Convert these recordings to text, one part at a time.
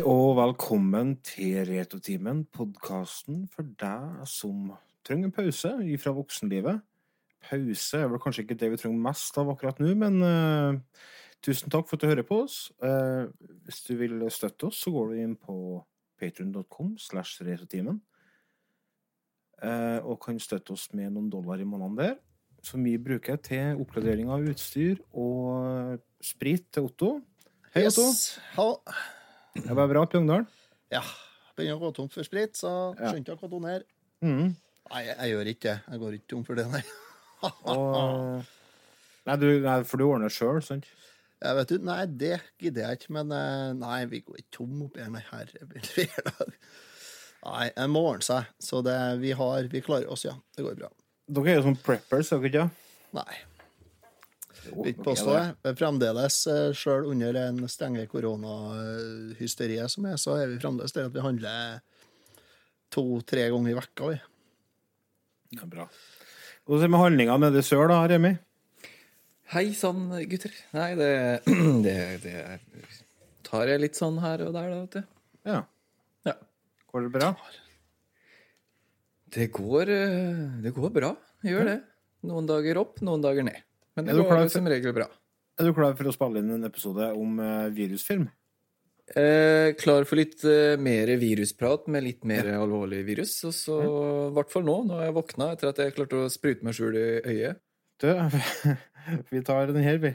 Velkommen til Retotimen, podkasten for deg som trenger en pause fra voksenlivet. Pause er vel kanskje ikke det vi trenger mest av akkurat nå, men uh, tusen takk for at du hører på oss. Uh, hvis du vil støtte oss, så går du inn på patrion.com slash retotimen. Uh, og kan støtte oss med noen dollar i måneden der, som vi bruker til oppgradering av utstyr og sprit til Otto. Hei, Otto. Yes. Det var bra, Pjongdal. Ja. Begynner å gå tom for sprit, så skjønte jeg hva donere. Mm. Nei, jeg, jeg gjør ikke det. Jeg går ikke tom for det, nei. Og... Nei, du, nei, for du ordner sjøl, sant? Jeg vet du, Nei, det gidder jeg ikke. Men eh, nei, vi går ikke tom oppi her, nei, herre Nei, en må ordne seg. Så det, vi har Vi klarer oss, ja. Det går bra. Dere er jo sånn preppers, er dere ikke? Nei. Vil ikke påstå det. Men Fremdeles, sjøl under en strenge koronahysteriet som er, så er vi fremdeles der at vi handler to-tre ganger i vekka, vi. Ja, bra. Hvordan er det med handlinga nede sør, da, Remi? Hei sann, gutter. Nei, det, det, det tar jeg litt sånn her og der, da, vet du. Ja. Ja. Går det bra? Det går, eh, det går bra. Gjør det. Noen dager opp, noen dager ned. Men det du går som regel bra. Er du klar for å spille inn en episode om eh, virusfilm? Eh, klar for litt eh, mer virusprat med litt mer alvorlig virus. Og så, i hvert fall nå, når jeg våkna etter at jeg klarte å sprute meg sjøl i øyet. Du, vi tar den her, vi.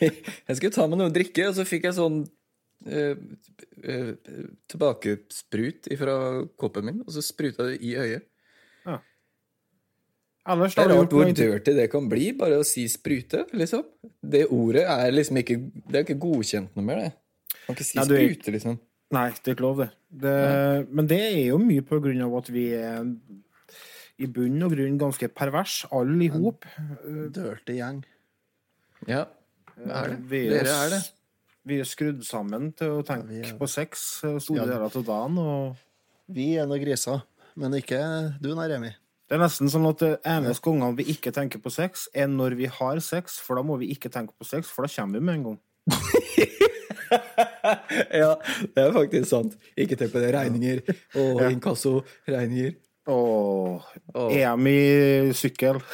Jeg skulle ta meg noe å drikke, og så fikk jeg sånn eh, eh, tilbakesprut fra koppen min, og så spruta det i øyet. Ellers Det er rart hvor dirty det kan bli, bare å si sprute, liksom. Det ordet er liksom ikke Det er ikke godkjent noe mer, det. Kan ikke si Nei, du sprute, liksom. Nei, det er ikke lov, det. det. Men det er jo mye på grunn av at vi er i bunn og grunn ganske pervers, alle i hop. Dirty gjeng. Ja, det er det. Vi Dere er det. Vi er skrudd sammen til å tenke ja, er- på sex store Ja. deler av dagen. og Vi er noen griser, men ikke du, nei, Remi. Det er nesten sånn at det eneste gangene vi ikke tenker på sex, er når vi har sex, for da må vi ikke tenke på sex, for da kommer vi med en gang. Ja, det er faktisk sant. Ikke tenk på det. Regninger og inkasso. Regninger. Og Åh. EM i sykkel.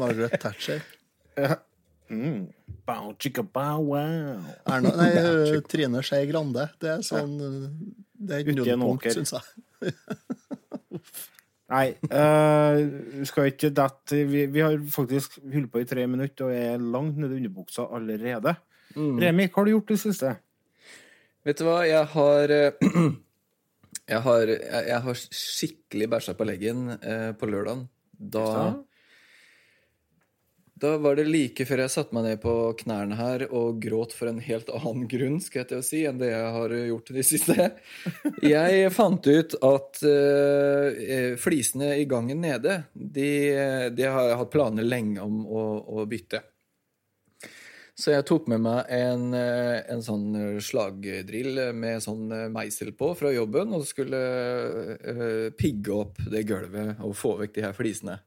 Margaret Thatcher. Mm. Bow, chicka, bow, wow. Erna, nei, øh, Trine Skei Grande. Det er sånn Det er nullpunkt, syns jeg. Nei, vi skal ikke dette vi, vi har faktisk holdt på i tre minutter og er langt nede i underbuksa allerede. Remi, hva har du gjort i det siste? Vet du hva, jeg har eh, Jeg har, jeg, jeg har skikkelig bæsja på leggen eh, på lørdagen. Da Da var det like før jeg satte meg ned på knærne her og gråt for en helt annen grunn skal jeg til å si, enn det jeg har gjort i det siste. Jeg fant ut at uh, flisene i gangen nede, de, de har jeg hatt planer lenge om å, å bytte. Så jeg tok med meg en, eh, en sånn slagdrill med sånn eh, meisel på fra jobben, og skulle uh, pigge opp det gulvet og få vekk de her flisene.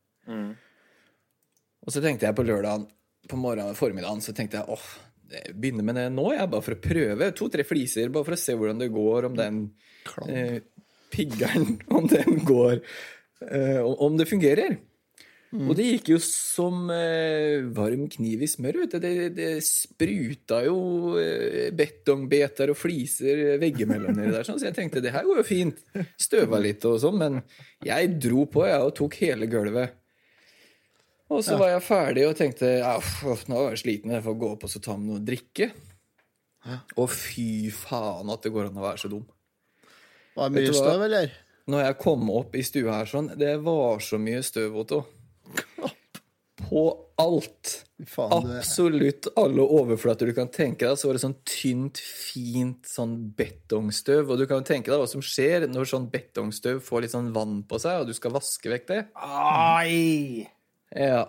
Og så tenkte jeg på lørdagen på morgenen formiddagen, så tenkte jeg åh, jeg begynner med det nå, jeg, bare for å prøve. To-tre fliser, bare for å se hvordan det går, om den eh, piggeren, om den går, eh, om- det fungerer. Og det gikk jo som eh, varm kniv i smør. Vet du. Det, det spruta jo eh, betongbiter og fliser veggimellom nedi der. Sånn. Så jeg tenkte det her går jo fint. Støva litt og sånn. Men jeg dro på jeg, og tok hele gulvet. Og så var jeg ferdig og tenkte ja, nå er jeg sliten, jeg får gå opp og så ta med noe å drikke. Og fy faen at det går an å være så dum. Var det mye støv, eller? Når jeg kom opp i stua her sånn, det var så mye støv, Otto. På alt. Faen, du Absolutt alle overflater du kan tenke deg, så var det sånn tynt, fint sånn betongstøv. Og du kan jo tenke deg hva som skjer når sånn betongstøv får litt sånn vann på seg, og du skal vaske vekk det. Ai! Ja.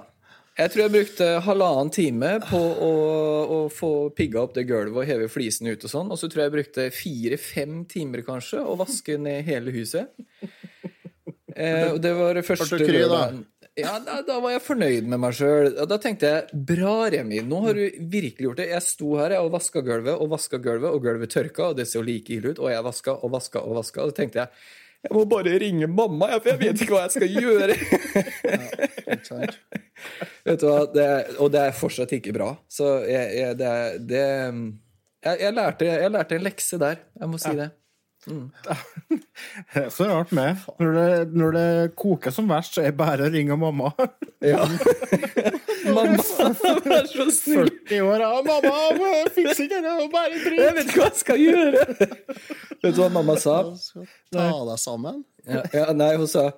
Jeg tror jeg brukte halvannen time på å, å få pigga opp det gulvet og heve flisene ut og sånn, og så tror jeg jeg brukte fire-fem timer kanskje å vaske ned hele huset. Eh, og det var det første Ble du kry, da? Ja, da, da var jeg fornøyd med meg sjøl. Da tenkte jeg bra, Remi, nå har du virkelig gjort det. Jeg sto her jeg, og vaska gulvet og vaska gulvet, og gulvet tørka, og det så like ille ut, og jeg vaska og vaska og vaska, og da tenkte jeg jeg må bare ringe mamma, for jeg vet ikke hva jeg skal gjøre. ja. Vet du hva, det er, og det er fortsatt ikke bra. Så jeg, jeg, det, det jeg, jeg, lærte, jeg lærte en lekse der, jeg må si det. Det er så rart med. Når det, når det koker som verst, så er det bare å ringe mamma. Ja. mamma, vær så snill. 40 år, ja, mamma, fiks ikke det, bare drit. Jeg vet ikke hva jeg skal gjøre. Vet du hva mamma sa? Ta deg sammen. Ja, ja, nei, hun sa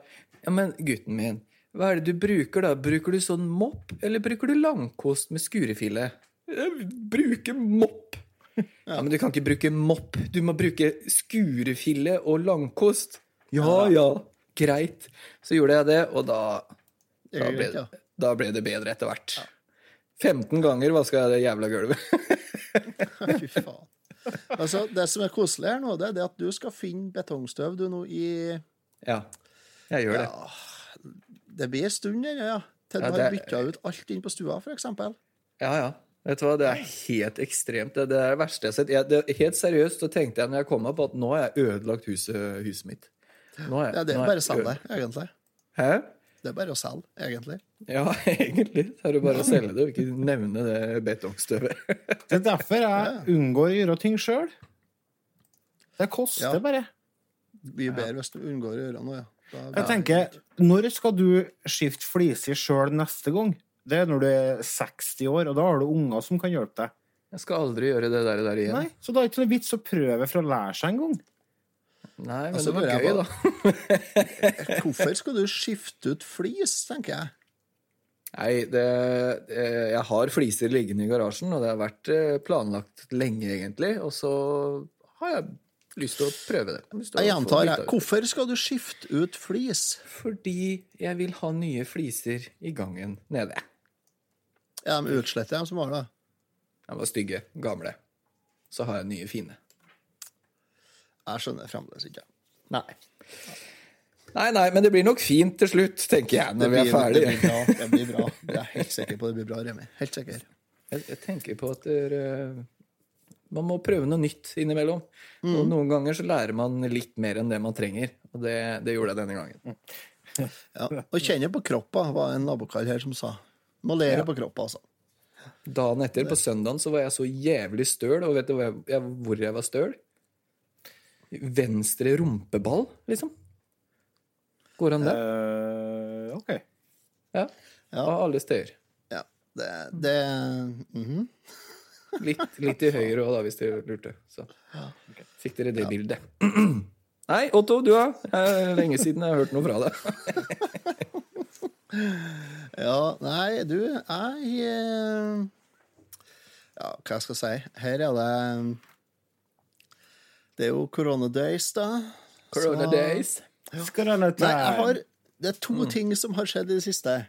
Ja, men gutten min, hva er det du bruker, da? Bruker du sånn mopp, eller bruker du langkost med skurefille? Jeg bruker mopp. Ja, Men du kan ikke bruke mopp. Du må bruke skurefille og langkost. Ja, ja, greit. Så gjorde jeg det, og da, da, ble, ja. da ble det bedre etter hvert. 15 ganger vaska jeg det jævla gulvet. Fy faen. Altså, det som er koselig her nå, det er at du skal finne betongstøv du nå i Ja, jeg gjør det. ja, Det blir en stund, ja. Til du Ja, har det- bytta ut alt inn på stua, for eksempel. Ja, ja. Vet du hva, Det er helt ekstremt. Det, det er det verste jeg har sett. Jeg, det, helt seriøst så tenkte jeg når jeg kom opp, at nå har jeg ødelagt huset, huset mitt. Jeg, Ja, det er bare å selge det, egentlig. Hæ? Det er bare å selge, egentlig. Ja, egentlig. Så er det bare å selge det og ikke nevne det betongstøvet. Det er derfor jeg unngår å gjøre ting sjøl. Det koster Ja. bare. Mye bedre hvis du unngår å gjøre noe, ja. Da- Jeg tenker, når skal du skifte fliser sjøl neste gang? Det er når du er 60 år, og da har du unger som kan hjelpe deg. Jeg skal aldri gjøre det der, der igjen. Nei, Så da er det ikke noe vits å prøve for å lære seg en gang. Nei, men Altså, det var gøy, da. Hvorfor skal du skifte ut flis, tenker jeg? Nei, det, jeg har fliser liggende i garasjen, og det har vært eh, planlagt lenge, egentlig. Og så har jeg lyst til å prøve det. Jeg gjentar, jeg. Hvorfor skal du skifte ut flis? Fordi jeg vil ha nye fliser i gangen nede. Er de utsletter de som var det? De var stygge, gamle. Så har jeg nye, fine. Jeg skjønner fremdeles ikke. Nei. Nei, nei, men det blir nok fint til slutt, tenker jeg, når vi er ferdige. det blir bra. Det blir bra. Jeg er helt sikker på det blir bra, Remi. Helt sikker. Jeg, jeg tenker på at dere, man må prøve noe nytt innimellom. Mm. Og noen ganger så lærer man litt mer enn det man trenger. Og det, det gjorde jeg denne gangen. Ja. Og kjenne på kroppa, var en nabokar her som sa. Må ja. på kroppen, altså. Dagen etter, på søndagen, så var jeg så jævlig støl. Og vet du hvor jeg, jeg, hvor jeg var støl? Venstre rumpeball, liksom. Går an, det? Uh, OK. Ja. Ja. Av alle steder. Ja. Det, det mhm. Litt, litt i høyre òg, da, hvis dere lurte. Så fikk dere det bildet. Nei, Otto, du da? Er lenge siden jeg har hørt noe fra deg. Ja, nei, du, jeg eh, Ja, hva jeg skal si? Her er det Det er jo Corona Days, da. Corona Så- days. Skal jeg nødt Nei, jeg har Det er Mm. to ting som har skjedd i det siste.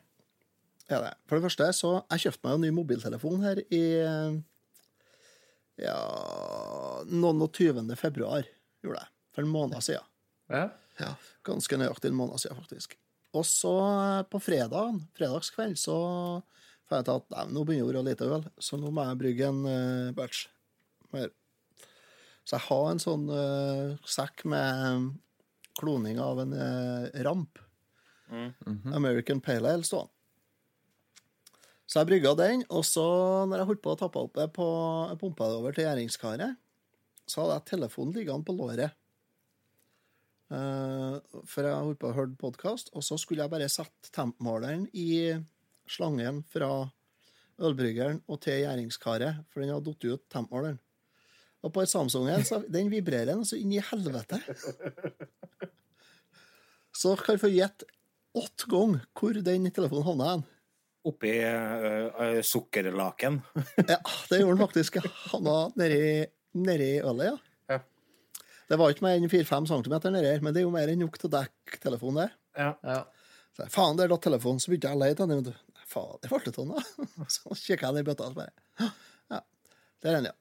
Ja, det. For det første, så Jeg kjøpte meg en ny mobiltelefon her i Ja Noen og 20. februar, gjorde jeg. For en måned siden. Ja. Ja, ganske nøyaktig en måned siden, faktisk. Og så eh, på fredag, fredagskveld så fant jeg til at nei, nå begynner det å være lite øl, så nå må jeg brygge en uh, batch. Mer. Så jeg har en sånn uh, sekk med kloning av en uh, ramp. American Pale Ale stående. Så jeg brygga den, og så, når jeg holdt på å tappe opp på jeg pumpa det over til gjæringskaret, så hadde jeg telefonen liggende på låret. Eh, for jeg holdt på å høre podkast, og så skulle jeg bare sette tempmåleren i slangen fra ølbryggeren og til gjæringskaret, for den hadde falt ut, tempmåleren. Og på Samsungen så den vibrerer den så inn i helvete. Så kan du få gjette åtte ganger hvor den telefonen havna hen. oppi uh, sukkerlaken. Ja, det gjorde den faktisk. var nedi, nedi ølet, ja. Det var ikke mer enn 4-5 cm nedi her, men det er jo mer enn nok til å dekke telefonen der. Ja. Ja. Så faen, der datt telefonen, så begynte jeg å leie etter den. vet du. Faen, det ble det sånn, da. Så kikka jeg ned i bøtta og så bare Ja, der er den, ja.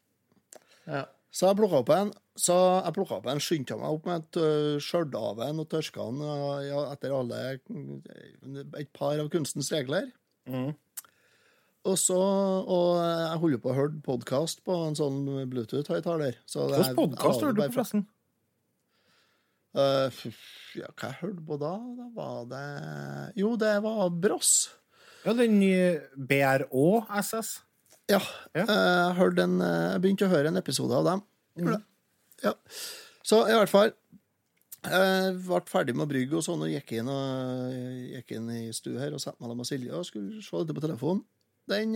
Ja. Så jeg plukka opp en, så jeg plukket opp en, skyndte meg opp med et uh, skjørdaven og tørka den ja, etter alle et par av kunstens regler. Mm. Og så Og jeg holder på å høre podkast på en sånn Bluetooth-høyttaler. så Hvilken podkast hører du på, forresten? Uh, ja, hva jeg hørte på da? Da var det Jo, det var Bross. Ja, den nye BRÅ SS. Ja. Ja. Uh, Jeg, en, eh, jeg begynte å høre en episode av dem. Mm. Ja. Så i hvert fall Jeg ble ferdig med å brygge og sånn, og gikk inn, og, gikk inn i stua her og satte meg sammen med Silje og skulle se dette på telefonen. Den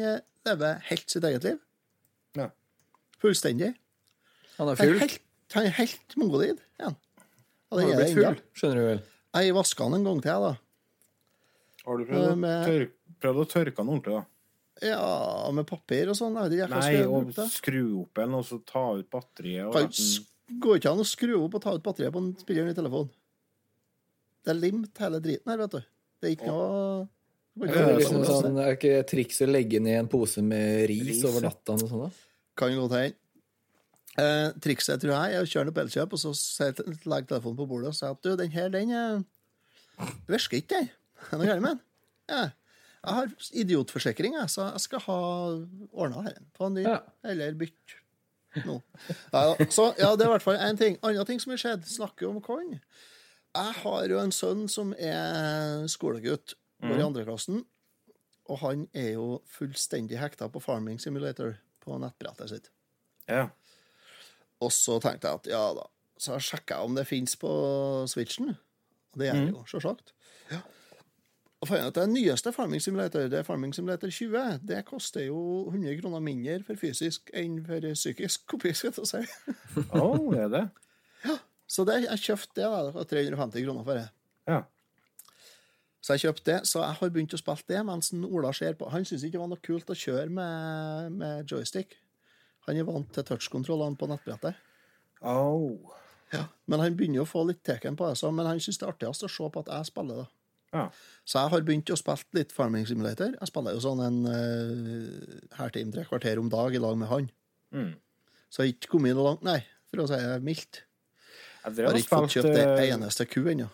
lever helt sitt eget liv. Ja. Fullstendig. Han er full. helt, han er helt mongolid. Ja. Han det er det ennå. skjønner du vel. Jeg vaska den en gang til, da. Har du prøvd, med... å tørk, prøvd å tørke den ordentlig, da? Ja, med papir og sånn. Nei, og skru opp en, og så ta ut batteriet. Og Kan ikke den- Går ikke an å skru opp og ta ut batteriet på en spilleren i telefonen. Det er limt hele driten her, vet du. Det er ikke noe det er, liksom sånn. er ikke triks å legge ned en pose med ris, Ris, over ja. natta? Sånn? Kan godt til eh, Trikset tror jeg er å kjøre noe på Elkjøp, og så legge telefonen på bordet og si at du, den her, den eh, virker ikke, den. Er noe galt med den? Ja. Jeg har idiotforsikring, jeg, så jeg skal ha ordna her. Få en ny, Ja. eller bytte nå. Ja, så ja, det er i hvert fall én ting. Andre ting som har skjedd, snakker om korn. Jeg har jo en sønn som er skolegutt, går i andreklassen, og han er jo fullstendig hekta på Farming Simulator på nettbrettet sitt. Ja. Og så tenkte jeg at ja da. Så jeg sjekka om det fins på Switchen. Og det gjør det jo, sjølsagt. Ja. Og fant at det nyeste Farming Simulator, det er Farming Simulator 20, det koster jo 100 kroner mindre for fysisk enn for psykisk kopi, skal jeg si. Å, det er det? Ja. Så det, jeg kjøpte det, da. Det 350 kroner for det. Ja. Så jeg kjøpte det, så jeg har begynt å spille det mens Ola ser på. Han syns ikke det var noe kult å kjøre med, med joystick. Han er vant til touchkontrollene på nettbrettet. Oh. Ja. Men han begynner å få litt teken på det, men han syns det er artigst å se på at jeg spiller da. Ja. Så jeg har begynt å spille litt Farming Simulator. Jeg spiller jo sånn en uh, halvtime, tre kvarter om dag i lag med han. Mm. Så jeg har ikke kommet noe langt, nei, for å si det mildt. Jeg Jeg har ikke fått kjøpt det eh, eneste ku ennå.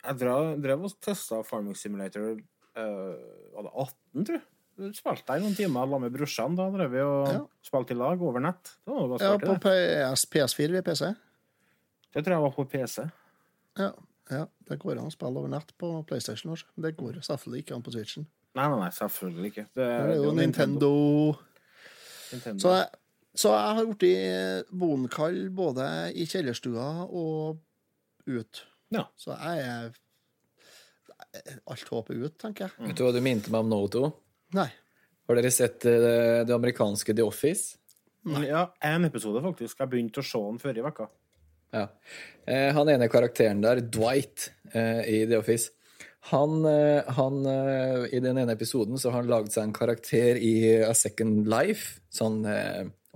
Jeg drev, drev og testa Farming Simulator uh, det 18, tror jeg? Spilte jeg noen timer la med brorsan. Da drev vi og Ja. spilte i lag over nett. Det var Ja, på. PS, PS4 eller PC. Det tror jeg var på PC. Ja, ja, det går an å spille over nett på PlayStation. Også. Det går selvfølgelig ikke an på Switchen. Nei, nei, nei, selvfølgelig ikke. Det, Det er jo Nintendo. Nintendo. Så jeg, så jeg har blitt bonkall både i kjellerstua og ut. Ja. Så jeg er Alt håp er ut, tenker jeg. Vet du hva du minte meg om nå, Otto? Nei. Har dere sett eh, det amerikanske The Office? Ja, én episode, faktisk. Jeg begynte å se den før i vekka. Ja. Eh, han ene karakteren der, Dwight, eh, i The Office han, eh, han I den ene episoden så har han laget seg en karakter i A Second Life. Sånn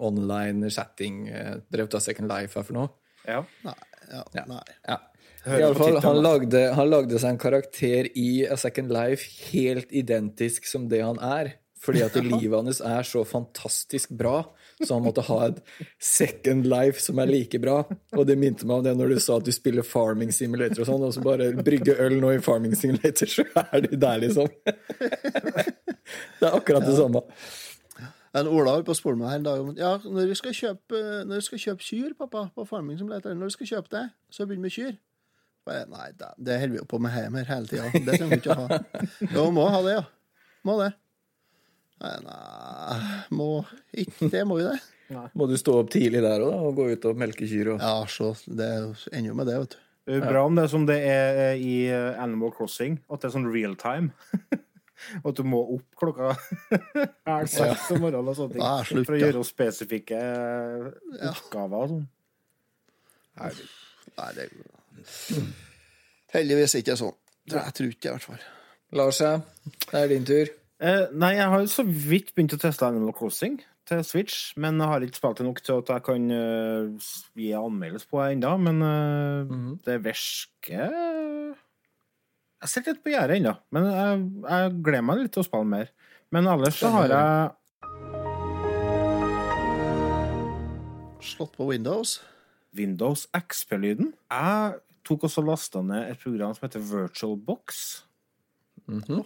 online chatting. Drevet av Second Life her for noe. Ja. Nei. Ja, Ja. nei. Ja. Fall, han lagde, han lagde seg en karakter i A Second Life helt identisk som det han er. Fordi at livet hans er så fantastisk bra, så han måtte ha et second life som er like bra. Og det minte meg om det når du sa at du spiller Farming Simulator og sånn, og så bare brygge øl nå i Farming Simulator, så er du der, liksom. Det er akkurat det samme. En Ola holdt på å spørre meg her en dag om ja, når vi skal kjøpe, når vi skal kjøpe kyr, pappa, på farming simulator, når vi skal kjøpe det, så begynner vi med kyr. Bare, nei, det, det holder vi jo på med hjemme her hele tida. Det trenger vi ikke å ha. Jo, må ha det, ja. Må det. Nei, nei må ikke Det må jo det. Må du stå opp tidlig der òg, og gå ut og melke kyr og Ja, så det ender jo med det, vet du. Det er bra om det er som det er i eh, Animal Crossing, at det er sånn real time. Og at du må opp klokka halv seks om morgenen og sånne ting. Da er slutt, for å gjøre spesifikke oppgaver og sånn. Nei, det Heldigvis ikke sånn. Jeg tror ikke det, i hvert fall. Lars, ja. Det er din tur. Eh, nei, jeg har så vidt begynt å teste Animal Crossing til Switch, men jeg har ikke spilt det nok til at jeg kan uh, gi anmeldelse på det ennå. Men uh, Mhm. det virker Jeg sitter litt på gjerdet ennå, men jeg, jeg gleder meg litt til å spille mer. Men ellers så har jeg Slått på Windows. Windows XP-lyden. Jeg tok også lasta ned et program som heter VirtualBox. Mm -hmm.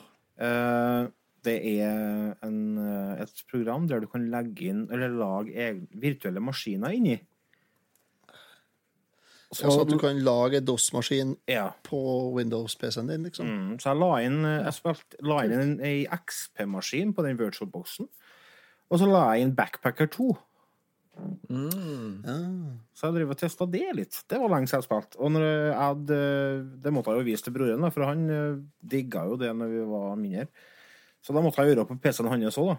det er en, eh, et program der du kan legge inn eller lage egne virtuelle maskiner inni. Så, Altså at du kan lage DOS-maskin ja. på Windows-PC-en din, liksom. Mm, så jeg la inn, eh, jeg spilt, la inn en, en XP-maskin på den virtualboxen. Og så la jeg inn Backpacker 2. Mm. Ja. Så jeg driver og testa det litt. Det var lenge siden jeg spilte. Og når jeg hadde, det måtte jeg jo vise til broren, da, for han eh, digga jo det når vi var mindre. Så da måtte jeg gjøre på PC-en hans òg, da.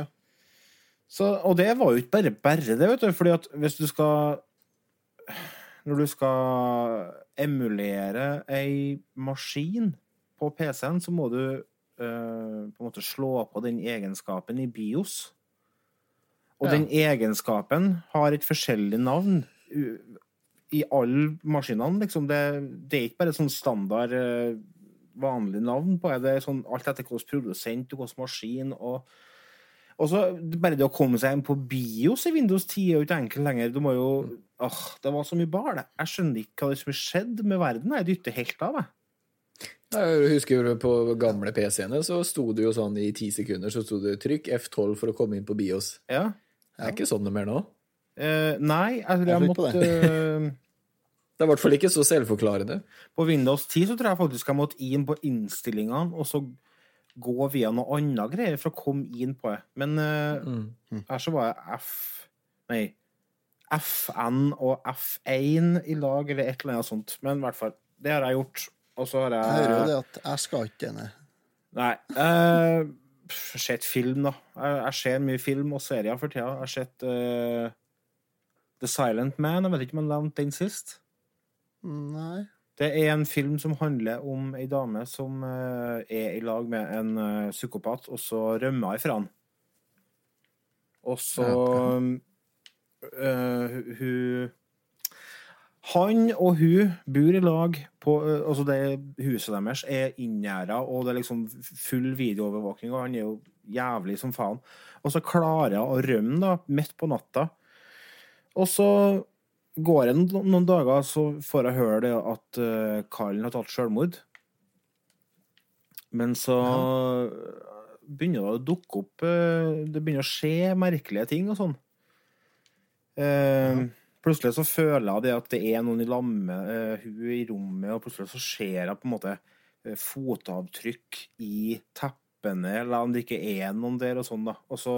Ja. Så, og det var jo ikke bare bare det, vet du. fordi at hvis du skal Når du skal emulere ei maskin på PC-en, så må du øh, på en måte slå på den egenskapen i BIOS. Og den egenskapen har et forskjellig navn i alle maskinene. Liksom. Det, det er ikke bare sånn standard eh, vanlig navn på det. Er sånn alt etter hvilken produsent og hvilken maskin. Og, og så bare det å komme seg inn på BIOS i Windows 10 er jo ikke enkelt lenger. Du må jo åh, Det var så mye bar, det. Jeg skjønner ikke hva som har skjedd med verden. Jeg dytter helt av, jeg. Jeg husker på gamle PC-ene så sto det jo sånn i ti sekunder så sto det 'trykk F12 for å komme inn på BIOS'. Ja. Det er ikke sånn det mer nå. Uh, nei, jeg tror Jeg jeg måtte det. Det er i hvert fall ikke så selvforklarende. På Windows 10 så tror jeg faktisk jeg måtte inn på innstillingene og så gå via noe annet greier for å komme inn på det. Men uh, Mm. her så var jeg F Nei. FN og F1 i lag, eller et eller annet sånt. Men i hvert fall. Det har jeg gjort. Og så har Jeg hører jo jeg det at jeg skal ikke det, nei. Nei. eh, pff, sett film, da. Jeg, jeg ser mye film og serier for tida. Jeg har sett uh, The Silent Man. Jeg vet ikke om jeg nevnte den sist. Nei. Det er en film som handler om ei dame som uh, er i lag med en uh, psykopat, og så rømmer hun ifra han. Og så hun Han og hun bor i lag på eh, Altså, det huset deres er inngjerda, og det er liksom full videoovervåking, og han er jo jævlig som faen. Og så klarer hun å rømme, da, midt på natta. Og så går det noen dager, så får jeg høre det at uh, Karlen har tatt selvmord. Men så begynner det å dukke opp eh, Det begynner å skje merkelige ting og sånn. Eh, Plutselig så føler jeg det at det er noen i lamme med eh, hun i rommet, og plutselig så ser jeg på en måte eh, fotavtrykk i teppene, eller om det ikke er noen der, og sånn, da. Og så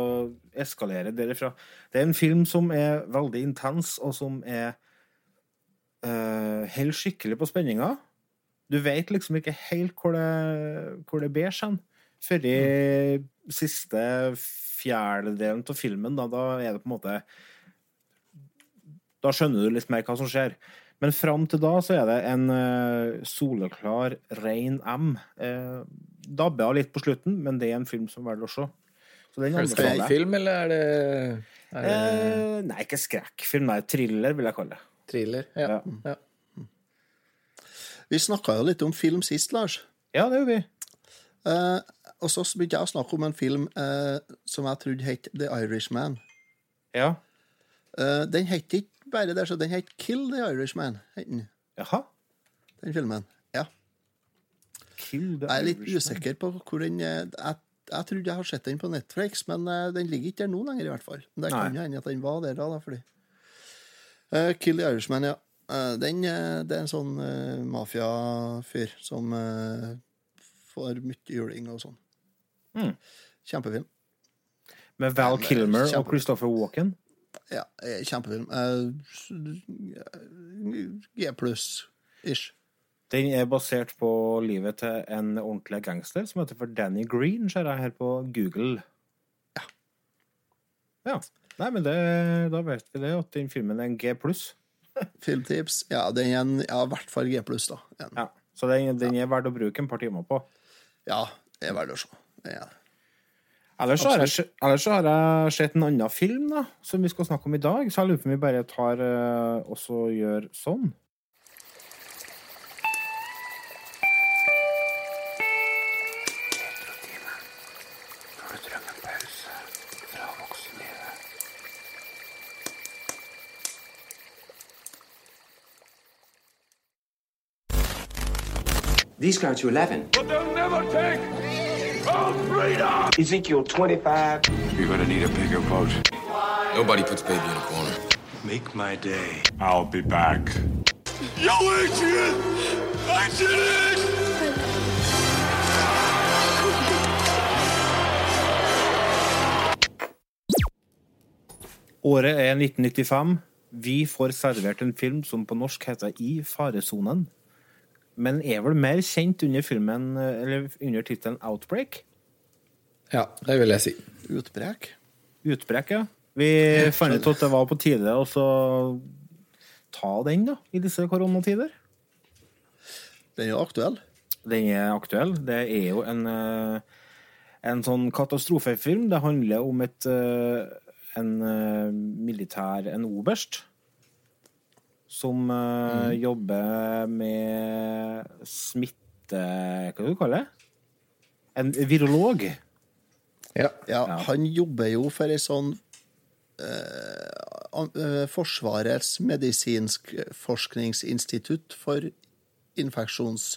eskalerer det derifra. Det er en film som er veldig intens, og som er uh, helt skikkelig på spenninga. Du vet liksom ikke helt hvor det, hvor det ber seg før i siste fjerdedelen av filmen. Da, da er det på en måte Da skjønner du litt mer hva som skjer. Men fram til da så er det en uh, soleklar rein M. Uh, dabba av litt på slutten, men det er en film som er verdt å se. Så den Er det skrekkfilm, eller er det, er det Uh, nei, ikke skrekkfilm. Nei, thriller, vil jeg kalle det. thriller? Ja. Ja. ja. Vi snakka jo litt om film sist, Lars. Ja, det gjorde vi. Uh, og så begynte jeg å snakke om en film eh, som jeg trodde het The Irishman. Ja. Eh, den het ikke bare der, så den het Kill the Irishman. Jaha. den filmen. Ja. Kill the Jeg er litt usikker på hvor den eh, jeg, jeg trodde jeg har sett den på Netflix, men eh, den ligger ikke der nå lenger, i hvert fall. Det kan hende at den var der da, fordi uh, Kill the Irishman, ja. Uh, den, uh, det er en sånn uh, mafiafyr som får mye juling og sånn. Mm. Kjempefilm. Med Val Kilmer og Christopher Walken. Ja, kjempefilm. Eh, G pluss-ish. Den er basert på livet til en ordentlig gangster som heter for Danny Green, ser jeg her på Google. Ja. Ja. Nei, men det, da vet vi det, at den filmen er en G pluss. Filmtips. Ja, den er en, ja, i hvert fall G pluss, da. En. Ja. Så den, den er verdt å bruke en par timer på. Ja, det er verdt å se. Ja. Ellers så har, jeg, ellers så har jeg sett en annen film da, som vi skal snakke om i dag, så jeg lurer på om vi bare tar eh, og så gjør sånn. These go to 11. But they'll never take! Ezekiel 25. You're gonna need a bigger boat. Nobody puts baby in a corner. Make my day. I'll be back. Yo, Adrian! Adrian! Året er 1995. Vi får servert en film som på norsk heter I faresonen. Men er vel mer kjent under filmen, eller under tittelen Outbreak? Ja, det vil jeg si. Utbrekk. Utbrekk, ja. Vi fant ut at det var på tide å ta den, da, i disse koronatider. Den er jo aktuell. Den er aktuell. Det er jo en, eh, en sånn katastrofefilm. Det handler om et eh, en eh, militær, en oberst, som mm. jobber med smitte... Hva skal du kalle det? En virolog. Ja. Ja, han jobber jo for ei sånn uh, eh, Forsvarets medisinsk forskningsinstitutt for infeksjons...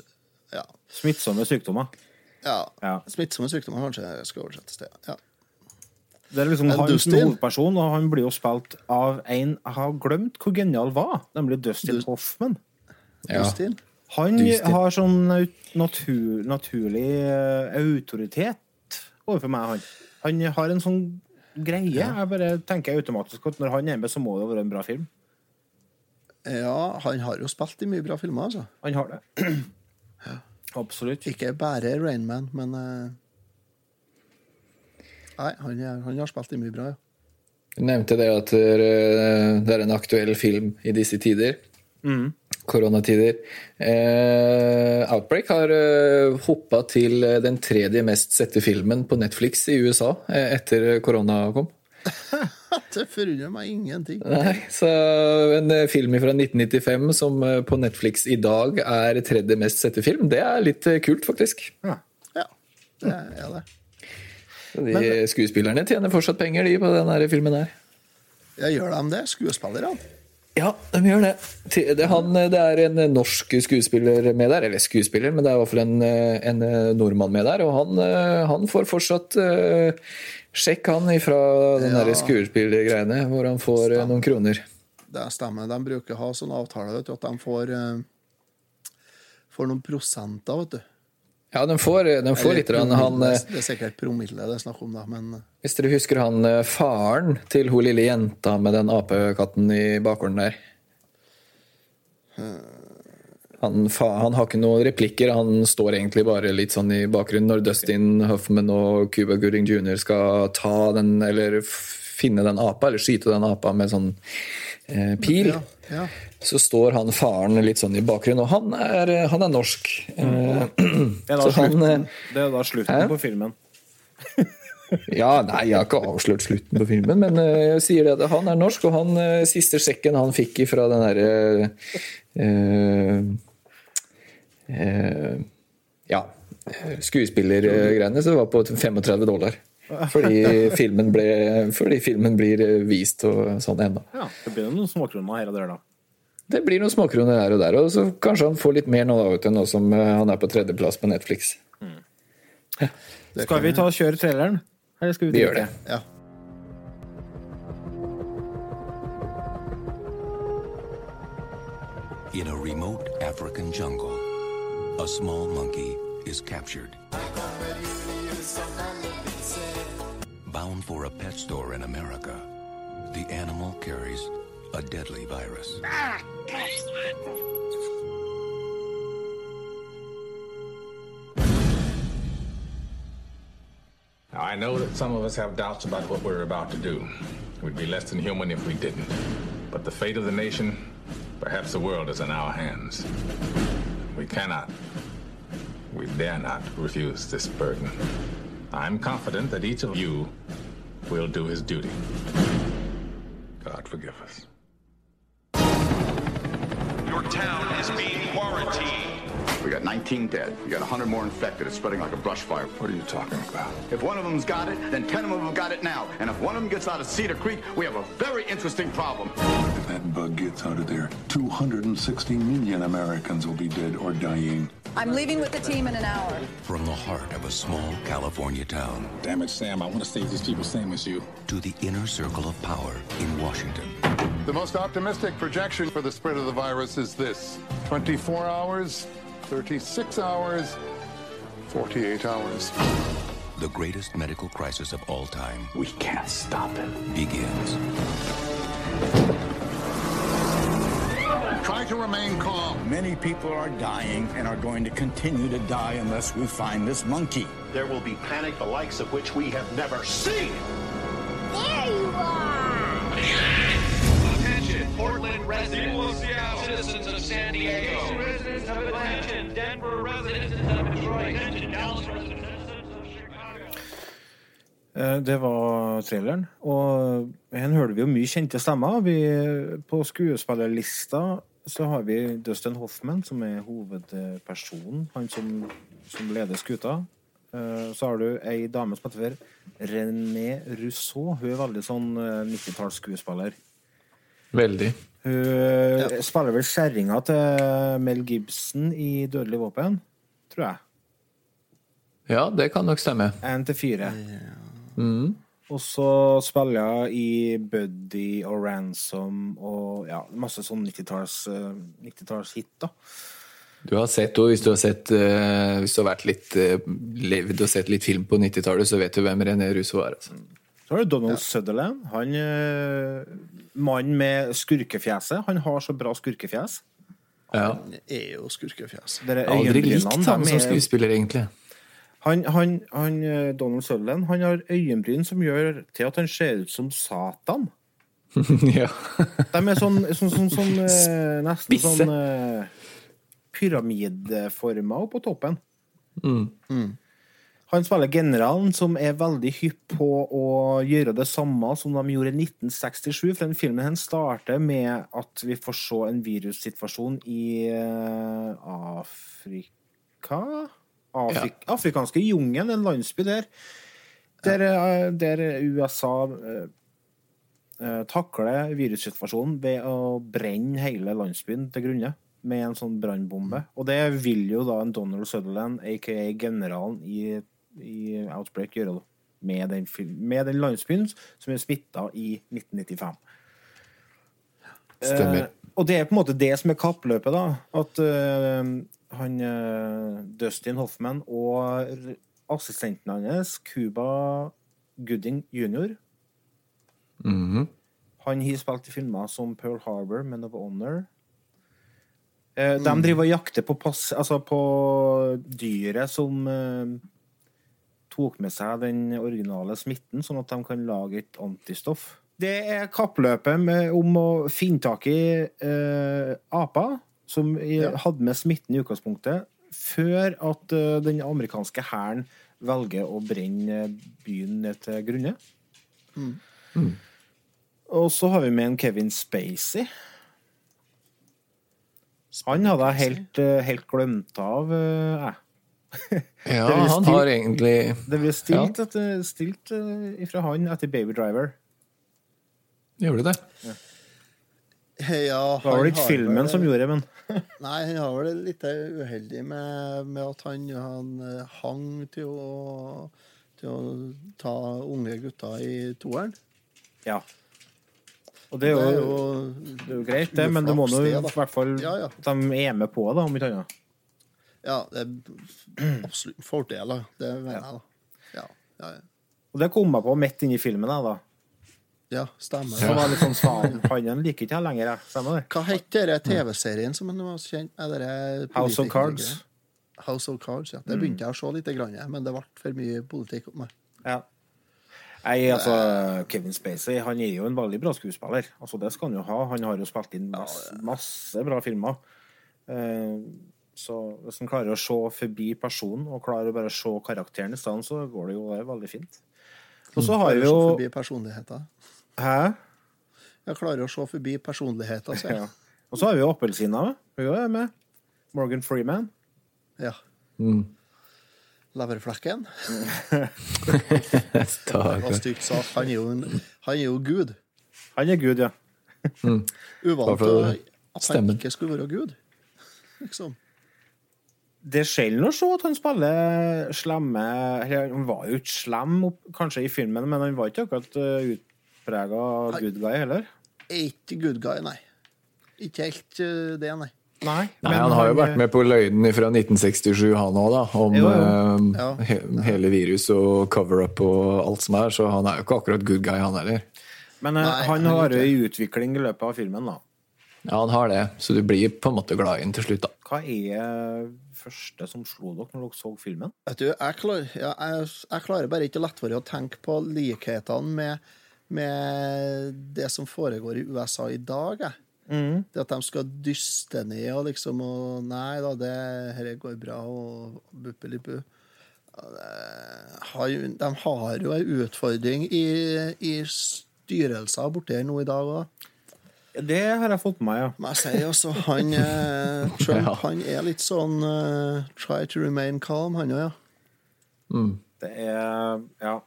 Ja. Smittsomme sykdommer. ja. Ja. Smittsomme sykdommer, kanskje jeg skal oversettes til. Ja. Det er liksom En han som Dustin. er hovedperson, og han blir jo spilt av en jeg har glemt hvor genial var, nemlig Dustin Dus- Hoffman. ja. Dustin? Han Dustin. har sånn natur, naturlig eh, autoritet overfor meg, han. Han har en sånn greie. Jeg bare tenker automatisk at når han er med, så må det være en bra film. Ja, han har jo spilt i mye bra filmer, altså. Han har det. Ja. Absolutt. Ikke bare Rainman, men eh, Nei, han, er, han har spilt i mye bra, ja. Du nevnte det at eh, det er en aktuell film i disse tider. Koronatider. Eh, Outbreak har uh, hoppa til eh, den tredje mest sette filmen på Netflix i USA eh, etter korona kom. Det forundrer meg ingenting. Nei, så En eh, film fra 1995 som eh, på Netflix i dag er tredje mest sette film, det er litt eh, kult, faktisk. Ja, det er det. De skuespillerne tjener fortsatt penger, de, på denne filmen her. Ja, gjør de det? Skuespillerne? Ja, de gjør det. Det, han, det er en norsk skuespiller med der, eller skuespiller, men det er i hvert fall en, en nordmann med der. Og han, han får fortsatt uh, sjekk, han, ifra den Ja. skuespillergreiene, hvor han får eh, noen kroner. Det stemmer. De bruker å ha sånn avtale vet du, at de får, uh, får noen prosenter, vet du. Ja, de får, de får litt. Eller. Han, eh, det er sikkert promille det er snakk om, da, men eh, hvis dere husker han eh, faren til hun lille jenta med den apekatten i bakgården der. Han, han har ikke noen replikker, han står egentlig bare litt sånn i bakgrunnen når Dustin Huffman og Cuba Gooding jr. skal ta den, eller finne den apa, eller skyte den apa med sånn eh, pil. ja, ja. Så står han faren litt sånn i bakgrunnen, og han er, han er norsk. Eh, Det er da han, slutten, eh, det er da slutten på filmen. Ja, nei, jeg har ikke avslørt slutten på filmen, men eh, jeg sier det at han er norsk, og han eh, siste sjekken han fikk fra den derre eh, eh, Ja, eh, skuespillergreiene, så det var på 35 dollar. Fordi filmen, ble, fordi filmen blir eh, vist og sånn ennå. Ja, det blir noen småkroner her og der, da. Det blir noen småkroner her og der, og så kanskje han får litt mer nå, da, nå som eh, han er på tredjeplass på Netflix. Skal vi ta og kjøre traileren? Eller skal vi, Vi gjør det. ja. In a remote African jungle, a small monkey is captured. Bound for a pet store in America, the animal carries a deadly virus. Now, I know that some of us have doubts about what we're about to do. We'd be less than human if we didn't. But the fate of the nation, perhaps the world, is in our hands. We cannot, we dare not refuse this burden. I'm confident that each of you will do his duty. God forgive us town is being got 19 dead. We got 100 more infected. It's spreading like a brush fire. What are you talking about? If one of them's got it, then 10 of them have got it now. And if one of them gets out of Cedar Creek, we have a very interesting problem. If that bug gets out of there, 260 million Americans will be dead or dying. I'm leaving with the team in an hour. From the heart of a small California town Damn it, Sam. I want to save these people same as you. to the inner circle of power in Washington. The most optimistic projection for the spread of the virus is this 24 hours, 36 hours, 48 hours. The greatest medical crisis of all time We can't stop it. begins. Try to remain calm. Many people are dying and are going to continue to die unless we find this monkey. There will be panic the likes of which we have never seen. Citizens of San Diego, residents of Atlanta, Denver residents of Detroit, Dallas residents of Chicago. Eh, Det var traileren. Og her hører vi jo mye kjente stemmer. Vi, på skuespillerlista så har vi Dustin Hoffman, som er hovedpersonen. Han som, som leder skuta. Eh, Så har du ei dame som heter René Rousseau. Hun er veldig sånn eh, 90-tallsskuespiller. Veldig. Hun ja. spiller vel kjerringa til Mel Gibson i 'Dødelig våpen', tror jeg. Ja, det kan nok stemme. Én til fire. Mm. Og så spiller jeg i Buddy og Ransom og ja, masse sånn 90-talls eh, 90-tallshit, da. Du har sett, henne hvis du har sett uh, Hvis du har vært litt uh, levd og sett litt film på 90-tallet, så vet du hvem René Russo er. Altså. Så har du Donald Sutherland. Han uh, Mannen med skurkefjeset. Han har så bra skurkefjes. Ja. Han er jo skurkefjes. Jeg har aldri likt ham som er- skuespiller, egentlig. Han, han, han, eh, Donald Sutherland han har øyenbryn som gjør til at han ser ut som Satan. ja. De er sånn, sånn, sånn, sånn eh, nesten Spisse. sånn uh, pyramideformer på toppen. Mm. Han spiller generalen som er veldig hypp på å gjøre det samme som de gjorde i 1967. For den filmen hen starter med at vi får se en virussituasjon i eh, Afrika Afrik Afrikanske jungelen, en landsby der. Der, eh, der USA eh, takler virussituasjonen ved å brenne hele landsbyen til grunne med en sånn brannbombe. Og det vil jo da en Donald Sutherland, aka generalen i, i Outbreak, gjøre da, med den, med den landsbyen som er smitta i 1995. Stemmer. Eh, og det er på en måte det som er kappløpet, da. At eh, han eh, Dustin Hoffman og assistenten hans, Cuba Gooding jr. Mhm. Han har spilt i filmer som Pearl Harbor, Men of Honor. Eh, De driver og jakter på, pass, altså på dyret som eh, tok med seg den originale smitten, sånn at de kan lage et antistoff. Det er kappløpet med, om å finne tak i eh, aper som ja. hadde med smitten i utgangspunktet, før at uh, den amerikanske hæren velger å brenne byen ned til grunne. Og så har vi med en Kevin Spacey. Han hadde jeg helt, eh, helt glemt av, eh, jeg. Ja, Det blir han har egentlig Det ble stilt, etter, stilt eh, ifra han etter Baby Driver. Gjorde det? Ja, Det var vel ikke filmen vel- som gjorde det, men Nei, han har vel litt uheldig med, med at han, han eh, hang til å, til å ta unge gutter i toeren. ja. Og det er jo, Det er jo- det er jo greit, det, men det må nå i hvert fall Ja, ja. at de er med på det, om ikke annet. Ja, det er absolutt fordeler. fordel. Det mener jeg, da. Ja, ja, ja. Og det kom jeg på midt inni filmen, da. ja stemmer. Så var jeg litt sånn faen, han liker ikke jeg lenger, jeg. Stemmer det? Hva het denne TV-serien som han var kjent med? House of Cards. House of Cards, ja. Det begynte jeg å se litt, men det ble for mye politikk opp meg. Ja. Nei, altså, Kevin Spacey han er jo en veldig bra skuespiller. Altså, Det skal han jo ha. Han har jo spilt inn masse, masse bra filmer. Så hvis en klarer å se forbi personen og klarer å bare se karakteren i stedet, så går det jo veldig fint. Og så har vi jo Forbi personligheter. Hæ? Jeg klarer å se forbi personligheter, sier Ja. jeg. Og så har vi jo Appelsina. Hun er med. Morgan Freeman. Ja. Mm. Leverflekken. Stygt sagt. Han er jo, en, han er jo Gud. Han er Gud, ja. Mm. Uvant at han ikke skulle være Gud. Liksom. Det skjer sjelden å se at han spiller slemme Han var jo ikke slem kanskje i filmen, men han var ikke akkurat uh, utprega good guy heller. Er ikke good guy, nei. Ikke helt eh, det, nei. Nei, Nei, han har jo vært med på løgnen fra 1967, han òg, da. Om Jo, jo. eh, Ja. he hele virus og cover-up og alt som er. Så han er jo ikke akkurat good guy, han heller. Men Nei, han har jo i utvikling i løpet av filmen, da. Ja, han har det. Så du blir på en måte glad i ham til slutt, da. Hva er første som slo dere når dere så filmen? Vet du, jeg, klar, ja, jeg, jeg klarer bare ikke å lett være å tenke på likhetene med, med det som foregår i USA i dag. Jeg. Mm. Det at de skal dyste ned og liksom og Nei da, det dette går bra, og buppelipu. De har jo en utfordring i, i styrelser borti her nå i dag òg. Det har jeg fått med meg, ja. Men jeg sier også, han eh, Trump Ja. han er litt sånn eh, Try to remain calm, han òg, ja. Mm. Det er Ja.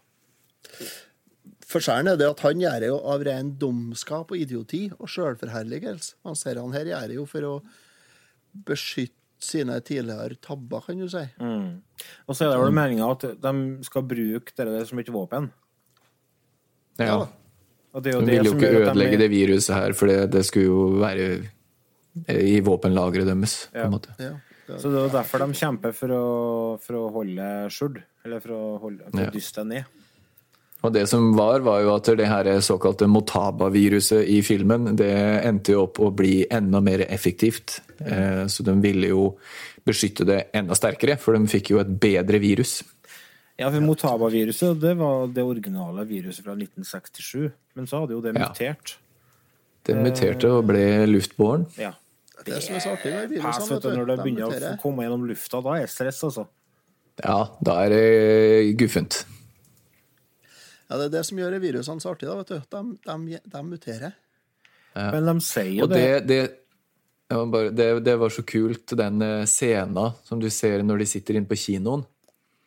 Forskjellen er det at han gjør det jo av ren dumskap og idioti og sjølforherligelse. Han ser han her gjør det jo for å beskytte sine tidligere tabber, kan du si. Mm. Og så er det vel meninga at de skal bruke det som et våpen. Ja. Ja. Og det er jo De det ville jo som ikke ødelegge de- det viruset her, for det, det skulle jo være i våpenlageret deres. på en måte. Ja. Så det er derfor de kjemper for å, for å holde skjult. Eller for å, holde, for Ja. å dyste det ned. Og det som var, var jo at det her såkalte Motaba-viruset i filmen, det endte jo opp å bli enda mer effektivt. Eh, Så de ville jo beskytte det enda sterkere, for de fikk jo et bedre virus. Ja, for Motaba-viruset det var det originale viruset fra 1967. Men så hadde jo det Ja. mutert. Det muterte og ble luftbåren. Ja. Det er som er så artig med Pass, virusene. vet du, når det De begynner å komme gjennom lufta, da er det stress, altså. Ja, da er det guffent. Ja, det er det som gjør virusene så artige, da, vet du. De, de, de muterer. Ja. Men de sier jo det. det, det, bare, det, det var så kult, den scena som du ser når de sitter inne på kinoen.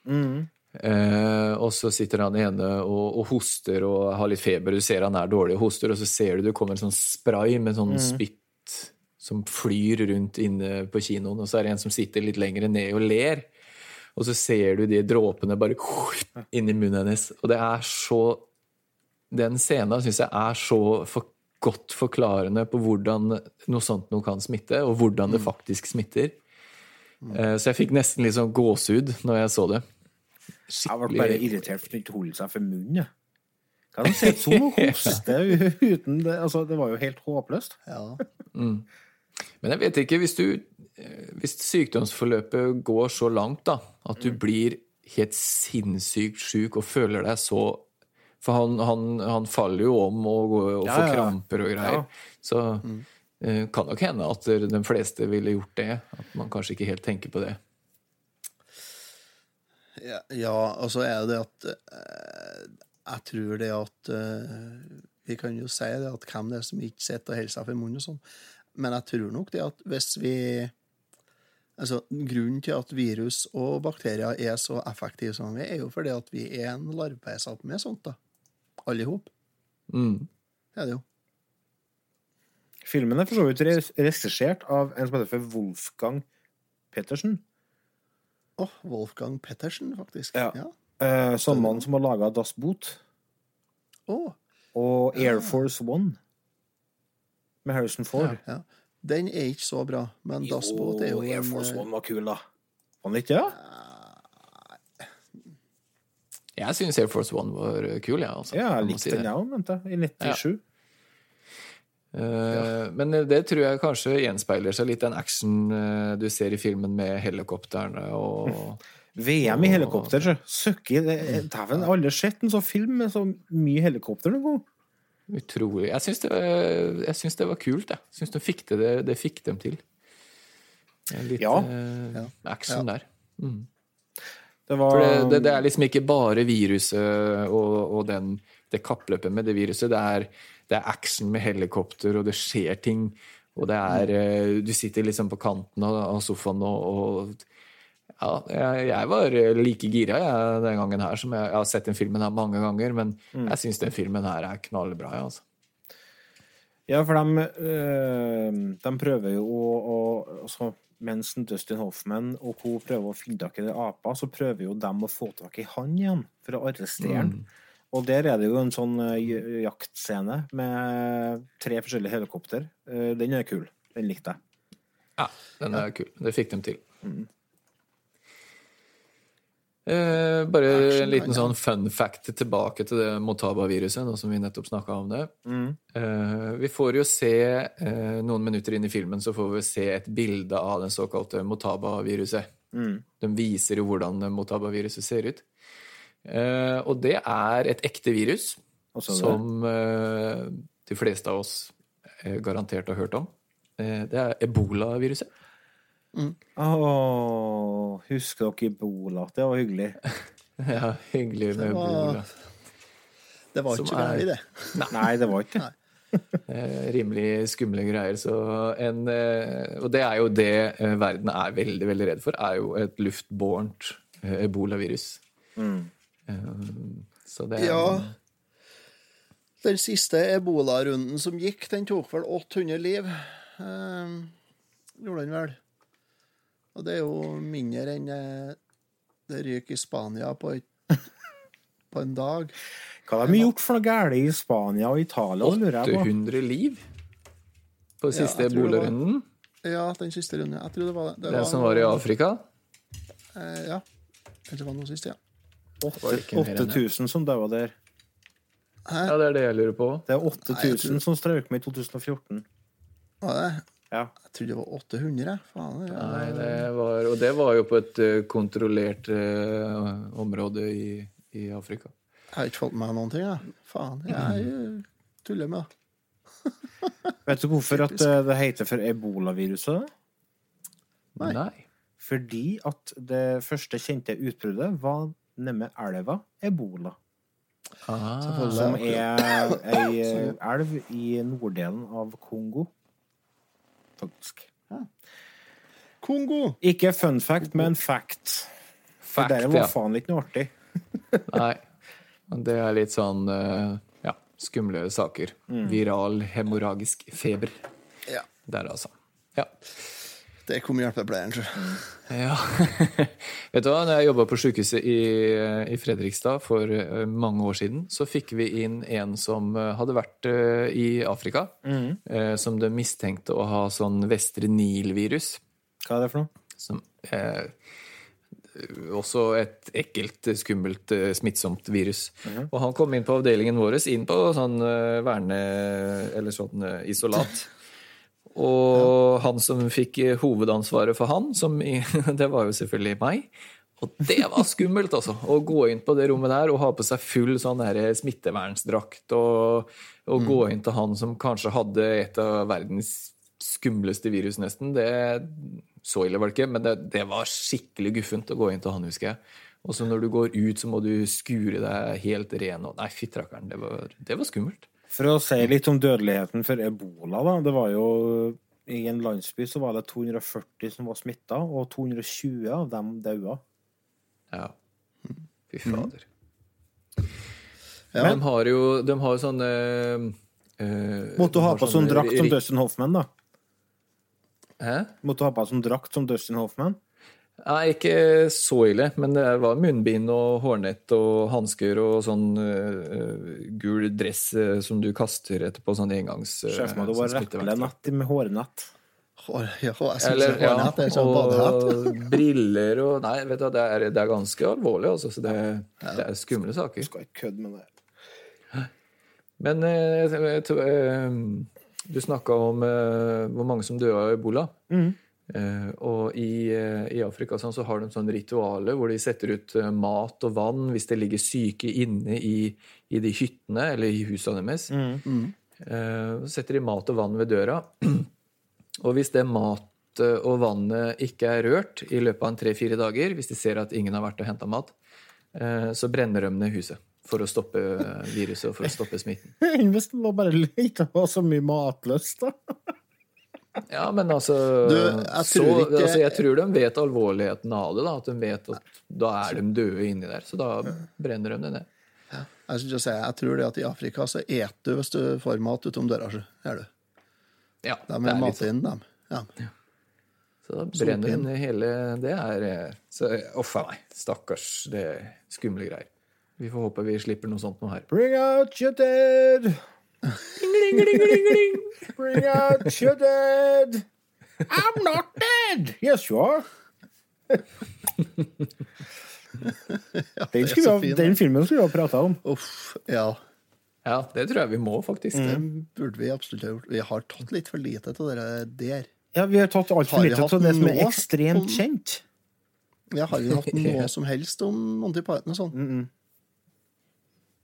Mm. Eh, og så sitter han ene og, og hoster og har litt feber. Du ser han er dårlig og hoster, og så ser du det kommer en sånn spray med sånn Mm. spytt som flyr rundt inne på kinoen. Og så er det en som sitter litt lenger ned og ler. Og så ser du de dråpene bare inni munnen hennes. Og det er så Den scenen syns jeg er så for, godt forklarende på hvordan noe sånt noe kan smitte, og hvordan Mm. det faktisk smitter. Eh, Så jeg fikk nesten litt sånn gåsehud når jeg så det. Jeg ble bare irritert for at hun ikke holdt seg for munnen. Hva er det som sitter sånn og hoster uten det? Altså, det var jo helt håpløst. Ja. Mm. Men jeg vet ikke, hvis du eh, Hvis sykdomsforløpet går så langt, da, at du blir helt sinnssykt sjuk og føler deg så For han, han, han faller jo om og, går, og får ja, ja. kramper og greier. Ja. Så mm. kan nok hende at de fleste ville gjort det. At man kanskje ikke helt tenker på det. Ja, ja, og så er det at eh, Jeg tror det at eh, Vi kan jo si det at hvem det er som ikke sitter og holder seg for munnen og sånn, men jeg tror nok det at hvis vi Altså, Grunnen til at virus og bakterier er så effektive som vi er, er jo fordi at vi er en larvesatt med sånt, da. Alle i hop. Mm. Det er det jo. Filmen er for så vidt regissert av en som heter for Wolfgang Pettersen. Å, Wolfgang Pettersen, faktisk. Ja. Ja. Eh, som mann som har laga Das Boot Oh. og Air Force One med Harrison Ford. ja. Den er ikke så bra, men Das Boot er jo Air en Force eh, One var kul, da. Var den ikke det? Jeg syns Air Force One var kul, jeg. Altså. Ja, jeg likte si den, jeg òg, mente jeg. I 97. Eh, Men det tror jeg kanskje gjenspeiler seg litt den action eh, du ser i filmen med helikoptrene og VM i helikopter, sjø. Søkke det- Dæven, har aldri sett en sånn film med så mye helikopter noen gang. Utrolig. Jeg syns det, det var kult, jeg. Syns de fikk det, det, fikk dem til. Litt Ja. eh, action der. Mm. Det var det, det er liksom ikke bare viruset og, og den, det kappløpet med det viruset. Det er, det er action med helikopter, og det skjer ting. Og det er eh, Du sitter liksom på kanten av, sofaen og, og Ja, jeg, jeg var like gira jeg, den gangen her som jeg, jeg har sett den filmen her mange ganger, men Mm. jeg syns den filmen her er knallbra, Ja, altså. Ja, for de, øh, de prøver jo å, å altså, Mens Dustin Hoffman og co. prøver å finne tak i det apa, så prøver jo de å få tak i han igjen for å arrestere han. Mm. Og der er det jo en sånn eh, jaktscene med tre forskjellige helikopter. Eh, Den er kul. Den likte jeg. Ja, den er kul. Det fikk de til. Mm. Eh, bare Action, en liten sånn fun fact tilbake til det Motaba-viruset, nå som vi nettopp snakka om det. Mm. Eh, vi får jo se, eh, noen minutter inn i filmen, så får vi se et bilde av den såkalte Motaba-viruset. Mm. De viser jo hvordan Motaba-viruset ser ut. Eh, og det er et ekte virus som eh, de fleste av oss eh, garantert har hørt om. Eh, det er ebola-viruset. Åh, husker dere Ebola? Det var hyggelig. Ja, hyggelig med Det var- ebola. Det var Som ikke gærent, er- det. Nei, det var ikke det. Eh, rimelig skumle greier. Så en, og det er jo det verden er veldig veldig redd for, er jo et luftbårent ebolavirus. Mm. Eh, så det er Ja. Den siste ebola-runden som gikk, den tok vel 800 liv. Eh, gjorde den vel. Og det er jo mindre enn eh, det ryker i Spania på, et, på en dag. Hva har de gjort for noe galt i Spania og Italia? lurer jeg på? 800 liv på den siste ja, ebolarunden. Ja, den siste runden. Jeg tror det var det. Den som var i Afrika. Eh, ja. Kanskje det var noe sist, ja. 8000 som daua der. Ja, det er det jeg lurer på. Det er 8000 tror- som strøk med i 2014. Var det? Ja. Jeg trodde det var 800. jeg. Faen, ja. Nei, det var, og det var jo på et eh, kontrollert uh, område i, i Afrika. Jeg har ikke fått med meg noen ting, jeg. Faen. Jeg tuller med det. Vet du hvorfor at eh, det heter for ebolaviruset? Nei. Nei. Fordi at det første kjente utbruddet var nemme elva Ebola. Ah, Som er ei eh, elv i norddelen av Kongo. Faktisk. Kongo! Ikke fun fact, men fact. For det var ja. faen ikke noe artig. Nei. Men Det er litt sånn eh, ja, skumle saker. Viral hemorragisk feber. Ja. Der, altså. Ja. Det kom hjelpepleieren, tror jeg. ja. Vet du hva, når jeg jobba på sykehuset i, i Fredrikstad for eh, mange år siden, så fikk vi inn en som eh, hadde vært eh, i Afrika, Mm. som de mistenkte å ha sånn Vestre Nil-virus. Hva er det for noe? Som, eh, også et ekkelt, skummelt, smittsomt virus. Og han kom inn på avdelingen vår, inn på sånn verne... Eller sånn isolat. Og han som fikk eh, hovedansvaret for han, som det var jo selvfølgelig meg. Og det var skummelt, altså. Å gå inn på det rommet der og ha på seg full sånn der smittevernsdrakt og, og gå inn til han som kanskje hadde et av verdens skumleste virus, nesten. Det Så ille var det ikke, men det, det var skikkelig guffent å gå inn til han, husker jeg. Og så når du går ut, så må du skure deg helt ren. Og, nei, fyttrakkeren, det, det var skummelt. For å si litt om dødeligheten for ebola, da. Det var jo I en landsby så var det 240 som var smitta, og 220 av dem daua. Ja. Fy fader. Ja. Men de har jo de har sånne eh, Måtte du ha på sånn drakt som Dustin Hoffman, da? Hæ? Måtte du ha på sånn drakt som Dustin Hoffman? Nei, ikke så ille, men det var munnbind og hårnett og hansker og sånn uh, gul dress uh, som du kaster etterpå, sånn engangs... uh, Ser for du var replenett med hårnett. Hår, ja, Eller, ja, det er sånn badehatt. og briller og Nei, vet du, det er, det er ganske alvorlig, altså. Så det, det er skumle saker. Skal ikke kødde med det. Men eh, du snakka om hvor mange som døde av ebola. Mhm. Eh, og i, eh, i Afrika sånn, så har de sånn ritualer hvor de setter ut eh, mat og vann hvis det ligger syke inne i, i de hyttene eller i husene deres. Mm. Eh, så setter de mat og vann ved døra. og hvis det mat matet og vannet ikke er rørt i løpet av en tre-fire dager, hvis de ser at ingen har vært og henta mat, eh, så brenner de ned huset for å stoppe viruset og for å stoppe smitten. Hvis det var bare ikke var så mye matløst, da. Ja, men altså, Du, jeg så, tror ikke- altså Jeg tror de vet alvorligheten av det. da, At de vet at da er de døde inni der. Så da brenner de det ned. Jeg, skulle si, jeg tror det at i Afrika så et du hvis du får mat utom døra. så Gjør du. Ja, De er er litt matin, dem. Ja. Så da brenner de hele Det er Å, så, Uff a meg. Stakkars. Det er skumle greier. Vi får håpe vi slipper noe sånt nå her. Bring out your dead! Bring out your dead! I'm not dead! Yes, you are. den, skulle vi ha, den filmen skulle vi ha prata om. Uff, ja. Ja, det tror jeg vi må, faktisk. Det burde vi absolutt ha gjort. Vi har tatt litt for lite av det der. Ja, Vi har tatt altfor lite til av det som er ekstremt om- kjent. Ja, har vi hatt noe som helst om Monty Python og sånn?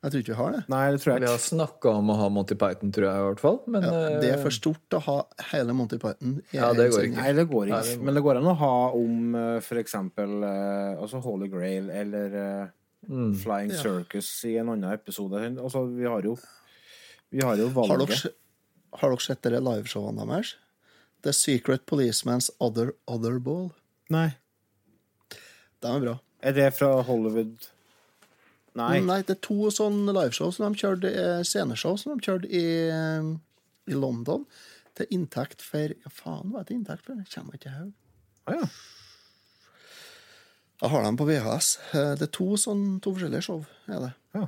Jeg tror ikke vi har det. Nei, det tror jeg ikke. Vi har snakka om å ha Monty Python, tror jeg i hvert fall. Men Ja, det er eh, for stort å ha hele Monty Python. i Ja, det går ikke. Nei, det går Nei, det går- Men det går an å ha om f.eks. for eksempel eh, altså Holy Grail eller eh, Mm. Flying Ja. Circus i en annen episode. Altså, vi har jo Vi har jo Har dere, valget. har dere sett dere liveshowene deres? The Secret Policeman's Other, Other Ball. Nei. De er bra. Er det fra Hollywood Nei. Nei, det er to sånne liveshow som de kjørte, eh, sceneshow som de kjørte i, eh, i London. Til inntekt for Ja, faen, hva er det inntekt for? Det kommer ikke her. Ah, ja. Jeg har dem på VHS. Eh, Det er to, sånn, to forskjellige show. Er det. Ja.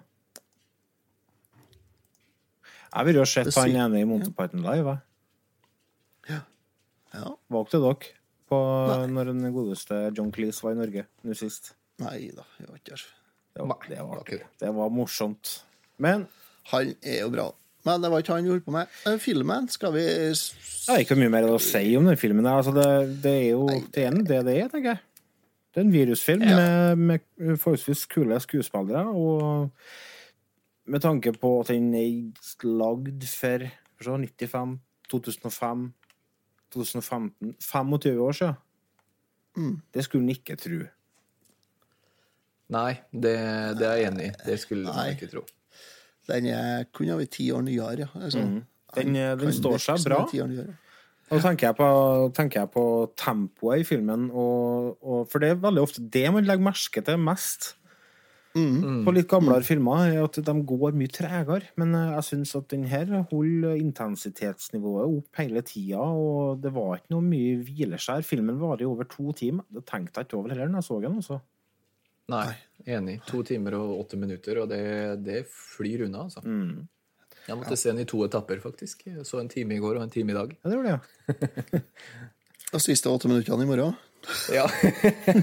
Jeg ville jo sett han ene i Monty Python live. jeg. Ja. Valgte dere på når den godeste John Cleese var i Norge nå sist? Nei da, jeg var ikke der. Det var, det var, artig. det var morsomt. Men Han er jo bra. Men det var ikke han vi holdt på med. Eh, Filmen skal vi jeg har ikke mye mer å si om den filmen. Altså, det, det er jo det er det det er, tenker jeg. Det er en virusfilm med, med forholdsvis kule skuespillere. Og med tanke på at den er lagd for for 95, 2005, 2015 25 år siden. Mm. Det skulle en ikke tro. Nei, det, det er jeg enig i. Det skulle man ikke tro. Den er, kunne ha vært ti år nyere. Ja. Altså, mm. Den, den står seg bra. Og tenker jeg på, tenker jeg på tempoet i filmen, og, og, for det er veldig ofte det man legger merke til mest Mm. på litt gamlere filmer, er at de går mye tregere. Men eh, jeg syns at den her holder intensitetsnivået opp hele tida, og det var ikke noe mye hvileskjær. Filmen varer i over to timer. Det tenkte jeg ikke over heller når jeg så den. altså. Nei, enig. To timer og åtte minutter, og det, det flyr unna, altså. Mm. Jeg måtte se den i to etapper, faktisk. Jeg så en time i går og en time i dag. Ja, det gjorde jeg. Og siste åtte minuttene i morgen. Ja.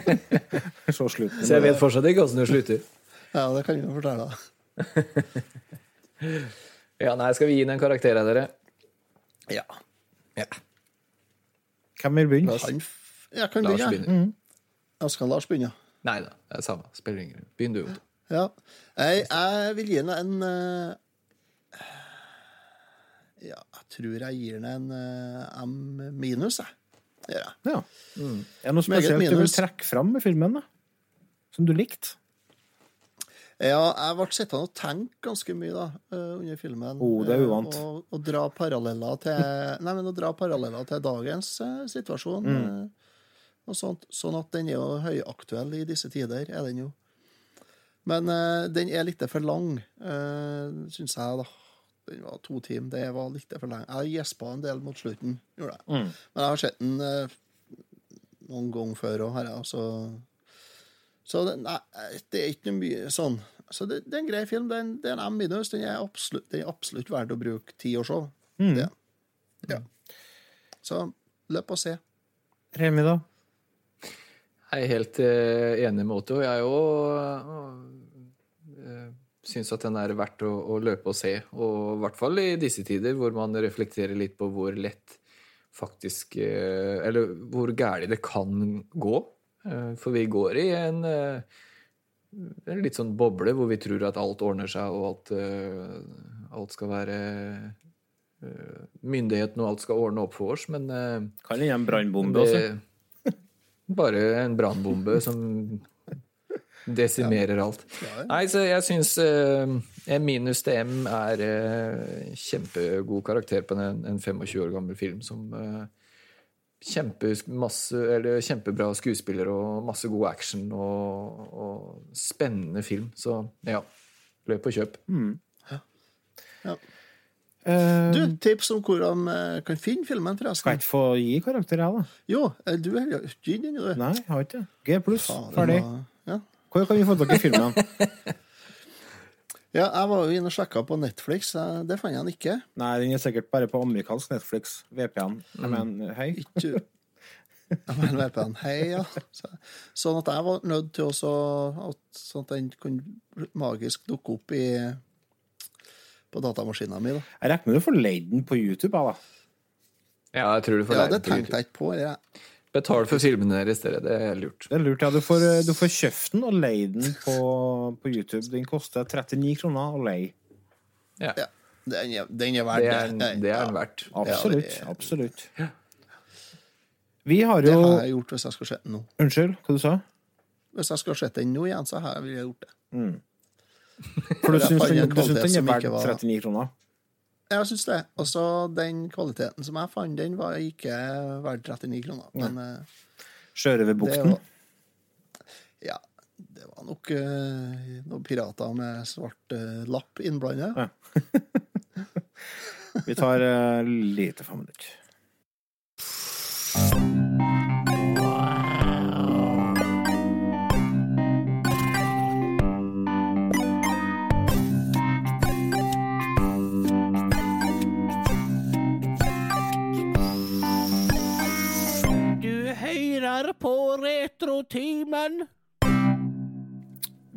Så slutten. Så jeg vet fortsatt ikke hvordan det slutter. Ja, det kan jeg jo fortelle. Ja, nei, skal vi gi den en karakter her, dere? Ja. ja. Hvem vil begynne? Han, jeg kan Lars begynne. begynner. Ja, skal Lars begynne? Nei da, det er samme. Spiller ingen rolle. Begynn du, Otto. Ja. Jeg, jeg vil gi henne en uh, Ja, jeg tror jeg gir henne en uh, M minus, jeg. Jeg. Ja. Mm. Er det noe spesielt du vil trekke fram med filmen, da? Som du likte? Ja, jeg ble sittende og tenke ganske mye da, eh, under filmen. Oh, det er uvant. Og, og dra paralleller til Nei, men å dra paralleller til dagens uh, situasjon. Mm. Eh, og sånt. Sånn at den er jo høyaktuell i disse tider, er den jo. Men eh, den er litt for lang, uh, syns jeg, da. Den var to timer. Det var litt for lenge. Jeg gjespa en del mot slutten, gjorde jeg. Mm. Men jeg har sett den eh, noen ganger før òg, har jeg. så Så det, nei, det er ikke noe mye sånn. Så det, det er en grei film. Det er en, det er en M minus. Den er absolutt, den er absolutt verdt å bruke tid år se. Mm. Det. Ja. Så løp og se. Remi, da? Jeg er helt eh, enig med Otto. Jeg òg uh, syns at den er verdt å, å løpe og se. Og i hvert fall i disse tider, hvor man reflekterer litt på hvor lett faktisk eh, Eller hvor gærent det kan gå. Eh, for vi går i en, eh, en litt sånn boble hvor vi tror at alt ordner seg, og alt, eh, alt skal være eh, myndighetene og alt skal ordne opp for oss, men eh, Kan hende en brannbombe også. Bare en brannbombe som desimerer alt. Nei, så jeg syns uh, minus til M er eh, kjempegod karakter på en, en 25 år gammel film som kjempe, masse, eller kjempebra skuespiller og masse god action og, og spennende film. Så ja, løp og kjøp. Mm. Ja. Eh, Du, tips om hvor de eh, kan finne filmen, forresten. jeg ikke få gi karakter, jeg, da? Jo, eh, du har ikke gitt den, du. Nei, jeg har ikke det. G pluss. Ferdig. Ja. Hvor kan vi få tak i filmen? ja, jeg var jo inne og sjekka på Netflix. Det fant jeg den ikke. Nei, den er sikkert bare på amerikansk Netflix. VPN. Jeg mener, hei. Ikke Jeg mener VPN. Hei, ja. Så, sånn at jeg var nødt til å Sånn at den kunne magisk dukke opp i på datamaskinen min. Da. Jeg regner med du får leid den på YouTube, da. Ja, jeg tror du får Ja, lære det på tenkte jeg ikke på. Ja. Betal for filmene deres, dere. Det er lurt. Det er lurt, ja. Du får, du får kjøpt den og leid den på, på YouTube. Den koster 39 kroner å leie. Ja. Ja, Den er, den er verdt Det er, det. er den Ja. verdt. Absolutt. det- Absolutt. Vi har Det har jeg gjort hvis jeg skal se den nå. Unnskyld, hva du sa Hvis jeg skal se den nå igjen, så har jeg gjort det. For du syns den, den er verdt var- 39 kroner? Jeg syns det. Og så den kvaliteten som jeg fant, den var ikke verdt 39 kroner. Men eh, Sjørøverbukten? Ja, det var nok uh, noen pirater med svart uh, lapp innblandet. Ja. Vi tar uh, lite fem minutter. På Retrotimen.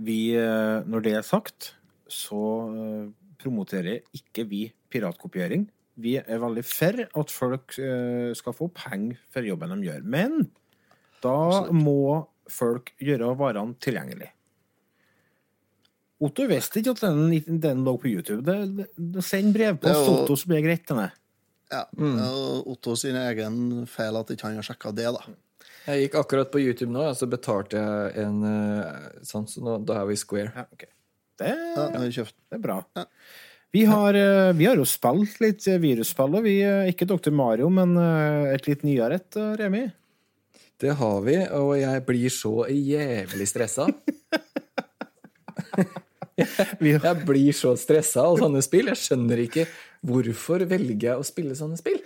Vi, eh, når det er sagt, så eh, promoterer ikke vi piratkopiering. Vi er veldig for at folk eh, skal få penger for jobben de gjør. Men da må folk gjøre varene tilgjengelig. Otto visste ikke at den, den lå på YouTube. Det, det, det Send brevpost til Otto, så blir det greit. Denne. Ja, mm. Otto sin egen feil at ikke han har sjekka det, da. Jeg gikk akkurat på YouTube nå, og så betalte jeg en eh, sånn, så nå, da er vi square. Det, Ja, nå har jeg Ja, det er bra. Vi har, eh, vi har jo spilt litt eh, virusspill, og vi er ikke Dr. Mario, men et litt nyere et, Remi. Det har vi, og jeg blir så jævlig stressa. jeg blir så stressa av sånne spill. Jeg skjønner ikke hvorfor velger jeg å spille sånne spill.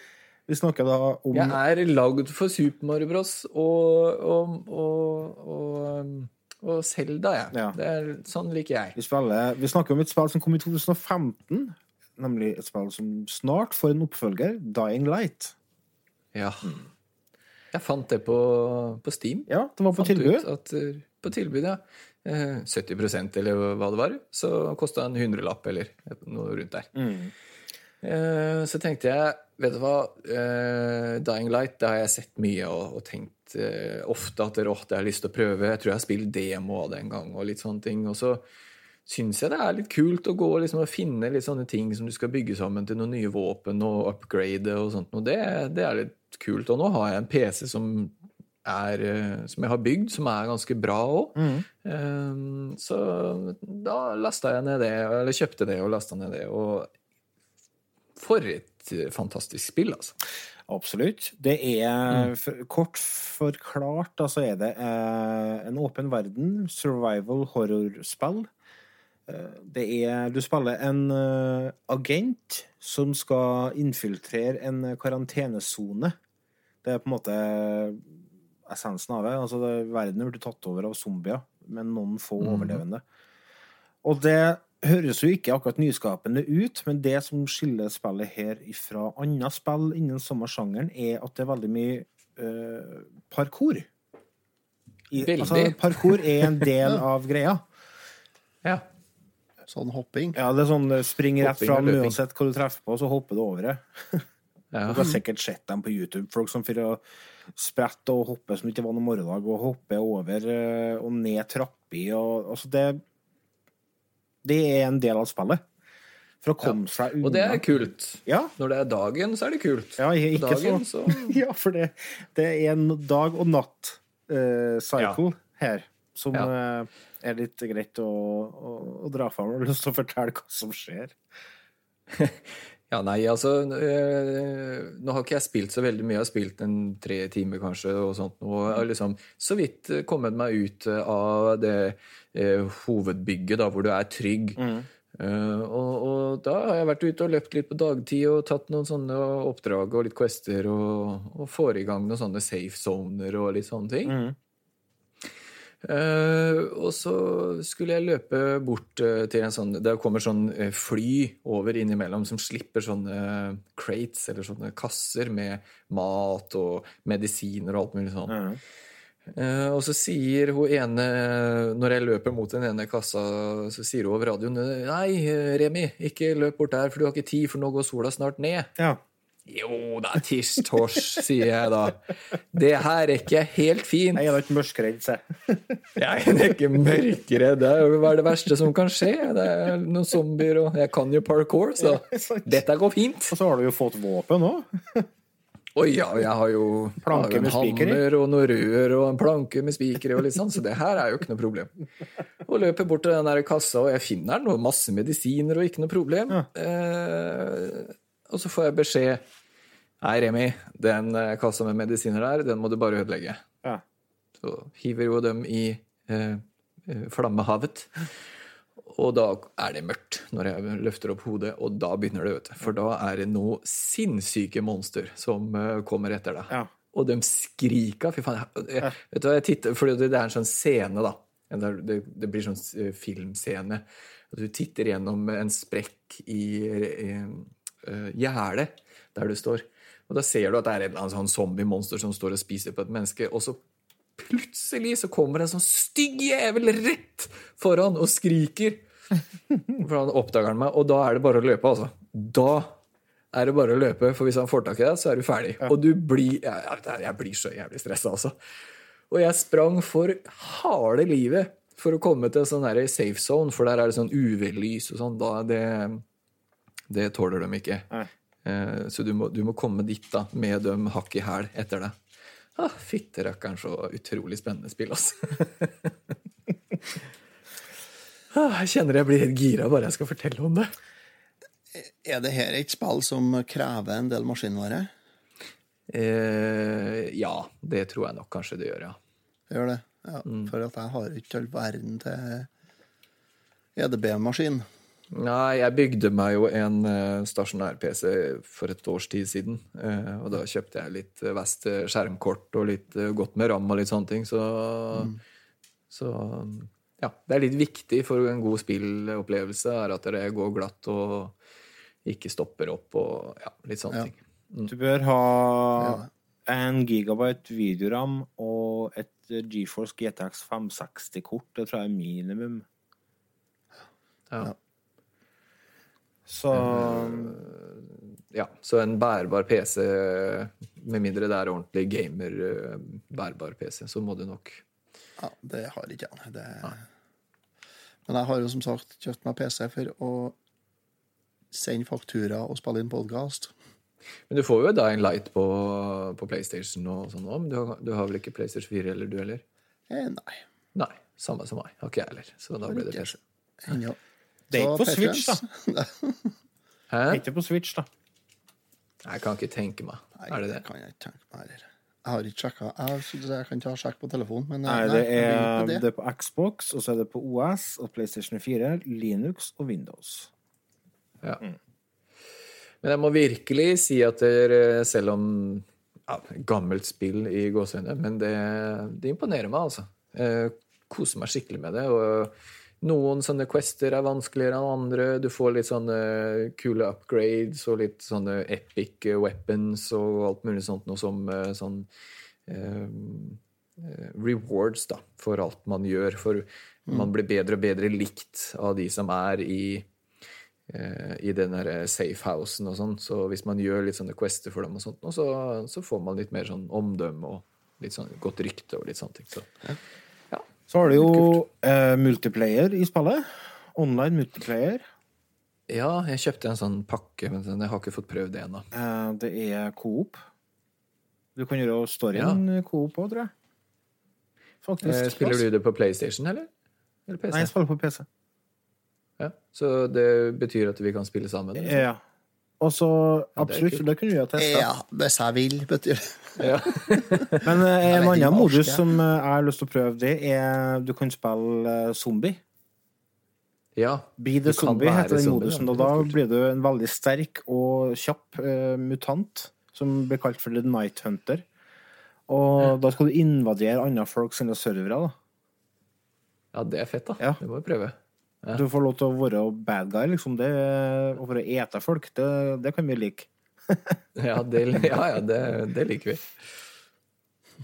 Vi snakker da om Jeg er lagd for Super Mario Bros. og, og, og, og, Zelda, jeg. Ja. Det er, sånn liker jeg. vi, spiller, vi snakker om et spill som kom i 2015, nemlig et spill som snart får en oppfølger, Dying Light. Ja. Jeg fant det på, på Steam. Ja, det var på Fant tilbud. At, uh, på tilbud, ja. Eh, 70% eller hva det var. Så kosta en hundrelapp eller noe rundt der. Mm. Eh, Så tenkte jeg, vet du hva, eh, Dying Light, det har jeg sett mye og, og tenkt eh, ofte at det er rått, jeg har lyst til å prøve. Jeg tror jeg har spilt demo av det en gang og litt sånne ting. Og så syns jeg det er litt kult å gå liksom, og finne litt sånne ting som du skal bygge sammen til noen nye våpen og upgrade og sånt. Og det, det er litt kult. Og nå har jeg en PC som er, eh, som jeg har bygd, som er ganske bra òg. Mm. Så da lasta jeg ned det, eller kjøpte det og lasta ned det. Og for et eh, fantastisk spill, altså. Absolutt. Det er for, Kort forklart, altså er det eh, en åpen verden, survival horror-spill. Eh, det er Du spiller en uh, agent som skal infiltrere en karantenesone. Det er på en måte essensen av det. Altså, det verden blir tatt over av zombier, men noen få mm. overlevende. Og det høres jo ikke akkurat nyskapende ut, men det som skiller spillet her fra andre spill innen samme sjangeren, er at det er veldig mye uh, parkour. I, Veldig. altså, parkour er en del av greia. Ja. Sånn hopping. Ja, det er sånn eh, spring rett fram, uansett hva du treffer på, så hopper du over det. Ja. Du har sikkert sett dem på YouTube. Folk som fyrer å sprette og hoppe som ikke var noe morgendag, og hoppe over eh, og ned trapper og altså det Det er en del av spillet. For å komme seg unna. Og det er kult. Ja. Når det er dagen, så er det kult. Ja, ikke dagen, så, så ja, for det, det er en dag og natt eh, cycle her som uh, er litt greit å, å, å dra fram. Har lyst til å fortelle hva som skjer. Ja, nei, altså øh, Nå har ikke jeg spilt så veldig mye. Jeg har spilt en tre timer, kanskje, og sånt. noe. jeg har liksom så vidt kommet meg ut av det øh, hovedbygget, da, hvor du er trygg. Eh, og, og da har jeg vært ute og løpt litt på dagtid og tatt noen sånne oppdrag og litt quester og, og får i gang noen sånne safe zoner og litt sånne ting. Eh, og så skulle jeg løpe bort eh, til en sånn Det kommer sånn eh, fly over innimellom som slipper sånne crates, eller sånne kasser med mat og medisiner og alt mulig sånn. Eh, og så sier hun ene, når jeg løper mot den ene kassa, så sier hun over radioen Nei, Remi, ikke løp bort der, for du har ikke tid, for nå går sola snart ned. Ja. Jo da, tiss tors, sier jeg da. Det her er ikke helt fint. Jeg er da ikke mørkredd, sier Jeg er ikke mørkredd. Det er jo det verste som kan skje. Det er noen zombier, og jeg kan jo parkour, så dette går fint. Og så har du jo fått våpen òg. Å ja, jeg har jo, Planke har med en hammer og noe rør og en planke med spiker i, og litt sånn, så det her er jo ikke noe problem. Og løper bort til den der kassa, og jeg finner den, og masse medisiner og ikke noe problem. Eh, og så får jeg beskjed Nei, Remi, den eh, kassa med medisiner der, den må du bare ødelegge. Ja. Så hiver jo dem i eh, eh, flammehavet. Og da er det mørkt når jeg løfter opp hodet, og da begynner det, vet du. For da er det noe sinnssyke monster som eh, kommer etter deg. Og de skriker. Fy faen. Jeg, jeg, vet du hva, jeg titter, for det, er en sånn scene, da. Det, det blir sånn filmscene. Og du titter gjennom en sprekk i, i uh, gjerdet der du står. Og da ser du at det er et eller annet sånn zombie-monster som står og spiser på et menneske, og så plutselig så kommer en sånn stygg jævel rett foran og skriker. For han oppdager han meg, og da er det bare å løpe, altså. Da er det bare å løpe, for hvis han får tak i deg, så er du ferdig. Og du blir jeg, jeg- blir så jævlig stressa, altså. Og jeg sprang for harde livet for å komme til en sånn der safe zone, for der er det sånn UV-lys og sånn. Da det, det tåler de ikke. Eh, Så du må, du må komme dit da, med dem hakk i hæl etter det. Ah, Fytterakkeren, så utrolig spennende spill, altså. ah, jeg kjenner jeg blir helt gira bare jeg skal fortelle om det. Er det her et spill som krever en del maskinvare? Eh, ja, det tror jeg nok kanskje det gjør, ja. Det Gjør det? Ja, For at jeg har ikke all verden til EDB-maskin. Nei, jeg bygde meg jo en eh, stasjonær-PC for et års tid siden. eh, og da kjøpte jeg litt eh, vest skjermkort og litt godt med ram og litt sånne ting. Så, så ja, det er litt viktig for en god spillopplevelse er at det går glatt og ikke stopper opp og ja, litt sånne ting. Du bør ha en gigabyte videoram og et GeForce GTX 560-kort. Det tror jeg er minimum. Ja. Så Ja, så en bærbar PC, med mindre det er ordentlig gamer-bærbar PC, så må du nok Ja, det har ikke jeg. Det... Men jeg har jo som sagt kjøpt meg PC for å sende faktura og spille inn podkast. Men du får jo Dying Light på, på PlayStation og sånn òg, men du har, du har vel ikke PlayStation 4 eller du heller? Eh, nei. Nei, samme som meg. Har ikke jeg heller. Så da ble det PC. Ennå. Det er ikke på Switch, da. Hæ? Ikke på Switch, da. Jeg kan ikke tenke meg. Nei, er det det? kan jeg ikke tenke meg heller. Jeg har ikke sjekka. Jeg, jeg kan ikke ha sjekk på telefonen, men Nei, nei, det er, på det er på Xbox, og så er det på OS og PlayStation 4, Linux og Windows. Ja. Men jeg må virkelig si at det, selv om ja, Gammelt spill i gåseøyne, men det, det imponerer meg, altså. Jeg koser meg skikkelig med det. og noen sånne quester er vanskeligere enn andre. Du får litt sånne kule upgrades og litt sånne epic weapons og alt mulig sånt noe som eh, sånn eh, eh, rewards da, for alt man gjør. For man blir bedre og bedre likt av de som er i i den derre safehousen og sånn. Så hvis man gjør litt sånne quester for dem, og sånt, så, så får man litt mer sånn omdømme og litt sånn godt rykte og litt sånne ting. Så. Så har du jo eh, multiplayer i spillet. Online multiplayer. Ja, jeg kjøpte en sånn pakke, men jeg har ikke fått prøvd det ennå. Eh, Det er Coop. Du kan gjøre storyen Coop òg, tror jeg. Faktisk. Eh, Spiller du det på PlayStation, eller? Eller PC? Nei, jeg spiller på PC. Ja, så det betyr at vi kan spille sammen? liksom? Ja. Og så absolutt, kult. det kunne vi ha testa. Ja, hvis jeg vil, betyr det. Ja. Men eh, en annen modus som eh, jeg har lyst til å prøve, det er du kan spille eh, zombie. ja. Be the zombie heter den zombie, modusen. ja. Og da blir du en veldig sterk og kjapp eh, mutant som blir kalt for The Night Hunter. Og da skal du invadere andre folk sine servere. da. ja, det er fett, da. Ja. Det må vi prøve. Ja. Du får lov til å være bad guy, liksom. Det, å være ete folk, det, det kan vi like. Ja, det, ja, ja, det, det liker vi.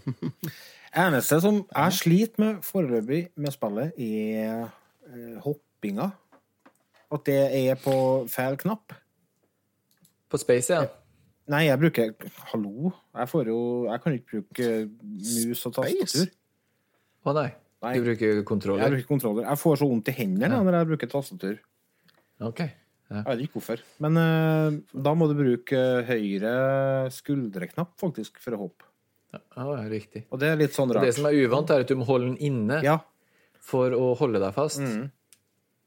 eneste som jeg sliter med foreløpig med spillet, er eh, hoppinga. At det er på feil knapp. På Space, ja. Nei, jeg bruker Hallo? Jeg får jo Jeg kan ikke bruke mus og tastatur. Å nei. Nei. Du bruker Jeg kontroller? bruker kontroller. Jeg får så vondt i hendene når jeg bruker tastatur. Ok. Ja. Jeg vet ikke hvorfor. Men uh, da må du bruke høyre skuldreknapp, faktisk, for å hoppe. Ja, riktig. Og det er litt sånn rart. det som er uvant, er at du må holde den inne Ja. for å holde deg fast. Mm.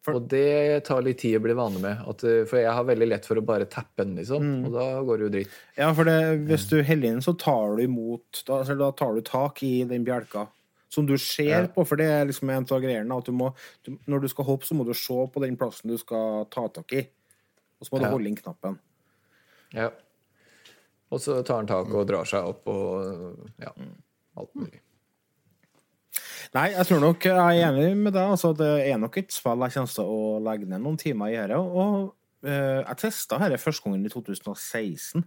Og det tar litt tid å bli vane med. At, uh, for jeg har veldig lett for å bare tappe den, liksom. Mm. Og da går det jo dritt. Ja, for det, hvis du heller inn, så tar du imot Da, altså, da tar du tak i den bjelka som du ser Ja. på, for det er liksom en av greiene. At du må, du, når du skal hoppe, så må du se på den plassen du skal ta tak i. Og så må du Ja. holde inn knappen. Ja. Og så tar han tak og drar seg opp og ja, alt mulig. Nei, jeg tror nok jeg er enig med deg. Altså, det er nok et spill jeg kommer til å legge ned noen timer i dette. Og uh, jeg testa dette første gangen i 2016.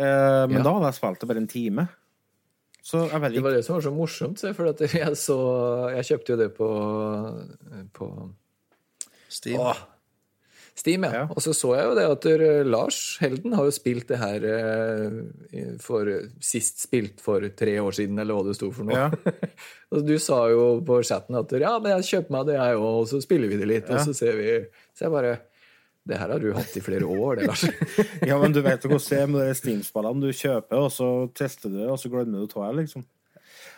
Uh, men Ja. da hadde jeg spilt det bare en time. Så jeg vet Det var det som var så morsomt, for at jeg så Jeg kjøpte jo det på, på Steam. Åh, Steam, ja. Og så så jeg jo det at Lars Helden har jo spilt det her eh, for Sist spilt for tre år siden, eller hva det sto for noe. Ja. og du sa jo på chatten at ja, men jeg kjøper meg det, jeg òg, og så spiller vi det litt, Ja. og så ser vi Så jeg bare Det her har du hatt i flere år, det, Lars. Ja, men du vet hvordan det er med de Steam-spillene. Du kjøper, og så tester du det, og så glemmer du å ta det, liksom.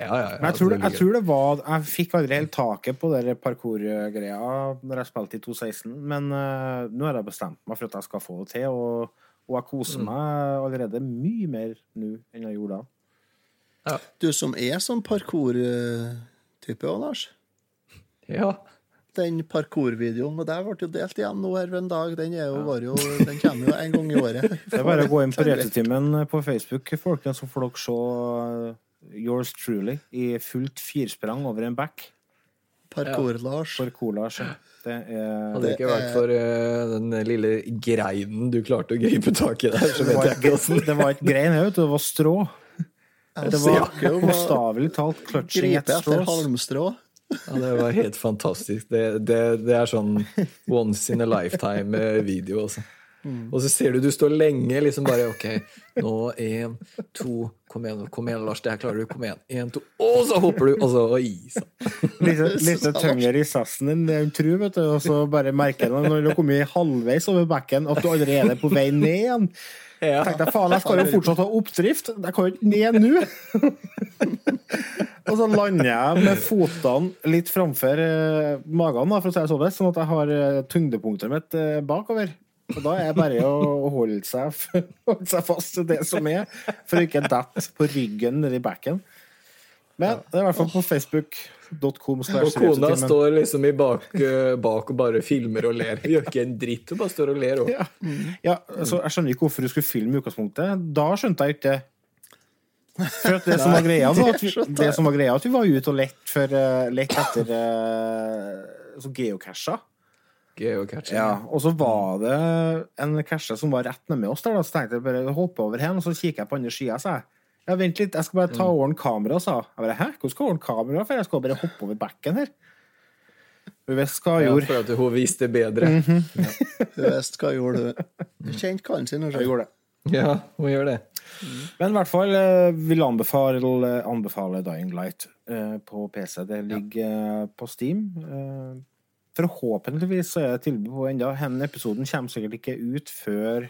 Ja, ja, ja, Men jeg tror, det, det jeg tror det var Jeg fikk aldri helt taket på den parkour-greia når jeg spilte i 2016, men uh, nå har jeg bestemt meg for at jeg skal få det til, og, og jeg koser Mm. meg allerede mye mer nå enn jeg gjorde da. Du som er sånn parkour-type òg, Lars. Ja. Den parkour-videoen med deg ble jo delt igjen nå her ved en dag. Den, er jo, var jo, den kommer jo en gang i året. Det er bare å gå inn på Retetimen på Facebook, folkens, så får dere se eh, Yours Truly i fullt firsprang over en back. Parkour-Lars. Parkour-Lars, ja. Det er Hadde det ikke vært for uh, den lille greinen du klarte å gripe tak i der, så vet jeg ikke åssen det var ikke grein, vet du. Det var strå. Det var bokstavelig talt clutching Gripe at etter halmstrå. Ja, det var helt fantastisk. Det, det, det er sånn once in a lifetime-video. Altså. Og så ser du du står lenge, liksom bare OK, nå én, to Kom igjen, kom igjen, Lars, det her klarer du. Kom igjen. Én, to Og så hopper du, og så Oi sann. Litt, litt tyngre i sassen enn det hun tror, vet du. Og så bare merker du når du har kommet halvveis over bekken, at du allerede er på vei ned igjen. Ja. Tenkte deg, faen, jeg skal jo fortsatt ha oppdrift. Jeg kan jo ikke ned nå. og så lander jeg med fotene litt framfor eh, magen, da, for å si det sånn, sånn at jeg har eh, tyngdepunktet mitt eh, bakover. Og da er det bare å holde seg, holde seg fast til det som er, for å ikke dette på ryggen nedi backen. Men det er i hvert fall på facebook.com. Og kona står liksom i bak, eh, bak og bare filmer og ler. Gjør ikke en dritt, hun bare står og ler. Ja. Ja, altså, jeg skjønner ikke hvorfor du skulle filme i utgangspunktet. Da skjønte jeg ikke det. For det som var greia, var at vi, det som var greia, at vi var ute og lette for, uh, lett etter uh, geocacher. Geocaching. Ja, og så var det en cache som var rett nede med oss der, da, så tenkte jeg bare hoppe over hen, og så kikker jeg på andre sida, sa jeg. Ja, vent litt, jeg skal bare ta Mm. over kamera, sa jeg. Bare, Hæ, hvordan skal jeg ordne kamera? For jeg skal bare hoppe over bekken her. Hun visste hva hun Ja, gjorde. for at hun viste bedre. Mhm. Du visste hva hun gjorde hun. Du kjente kallen sin. Hun gjorde det. Ja, hun gjør det. Men i hvert fall eh, vil anbefale, anbefale Dying Light eh, på PC. Det ligger ja. på Steam. Eh, Forhåpentligvis så er det tilbud på ennå. Denne episoden kommer sikkert ikke ut før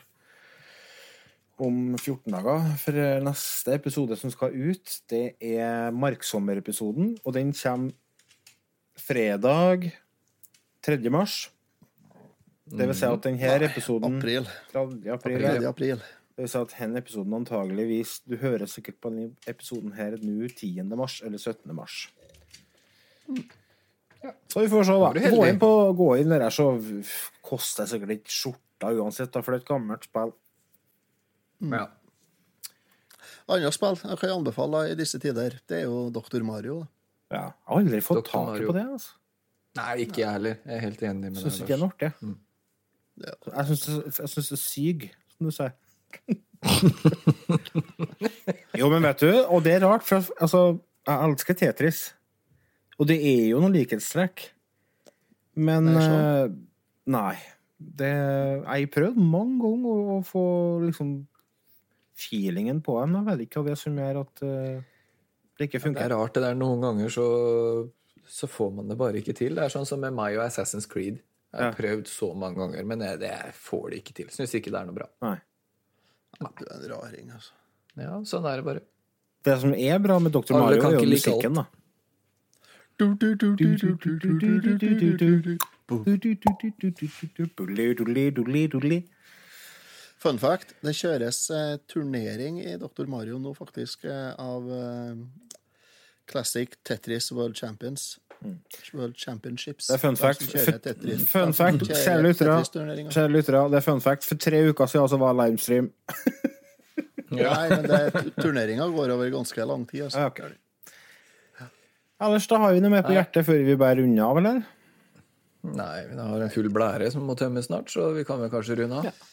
om 14 dager. For neste episode som skal ut, det er Marksommer-episoden, og den kommer fredag 3. mars. Det vil si at denne episoden April. 3. april. 3. april. Det vil si at denne episoden antageligvis Du hører sikkert på denne episoden her nå 10. mars eller 17. mars. Så vi får se, Da. Gå inn, på, gå inn der, så koster det sikkert ikke skjorta uansett, for det er et gammelt spill. Ja. Andre spill jeg kan anbefale i disse tider, det er jo Dr. Mario. da. Ja. Jeg har aldri fått Dr. taket Mario. på det. altså. Nei, ikke jeg heller. Jeg er helt enig med synes deg. ikke det er artig. Mm. Jeg syns det, jeg synes det er syg, som du sier. jo, men vet du, og det er rart, for altså, jeg elsker Tetris. Og det er jo noen likhetstrekk. Men Nei, sånn. eh, Nei. Det, jeg har prøvd mange ganger å, å få liksom feelingen på dem. Jeg vet ikke hva det er som gjør at uh, det ikke Det er rart det der. Noen ganger så, så får man det bare ikke til. Det er sånn som med meg og Assassin's Creed. Jeg har Ja. prøvd så mange ganger, men jeg, det, jeg får det ikke til. Syns ikke det er noe bra. Nei. Du er en raring, altså. Ja, sånn er det bare. Det som er bra med Dr. Mario, er jo ikke musikken, da. Fun fact, det kjøres eh, turnering i Dr. Mario nå, faktisk, eh, av eh, Classic Tetris World Champions. World Championships. Det er fun fact. som Fun fact, kjære lyttere. Det er fun fact. For tre uker siden så var livestream. Nei, men turneringa går over ganske lang tid. Altså. Ja, ok. Ellers da har vi noe mer på Nei. hjertet før vi bærer unna, av, eller? Nei, vi har en full blære som må tømmes snart, så vi kan vel kanskje runde av.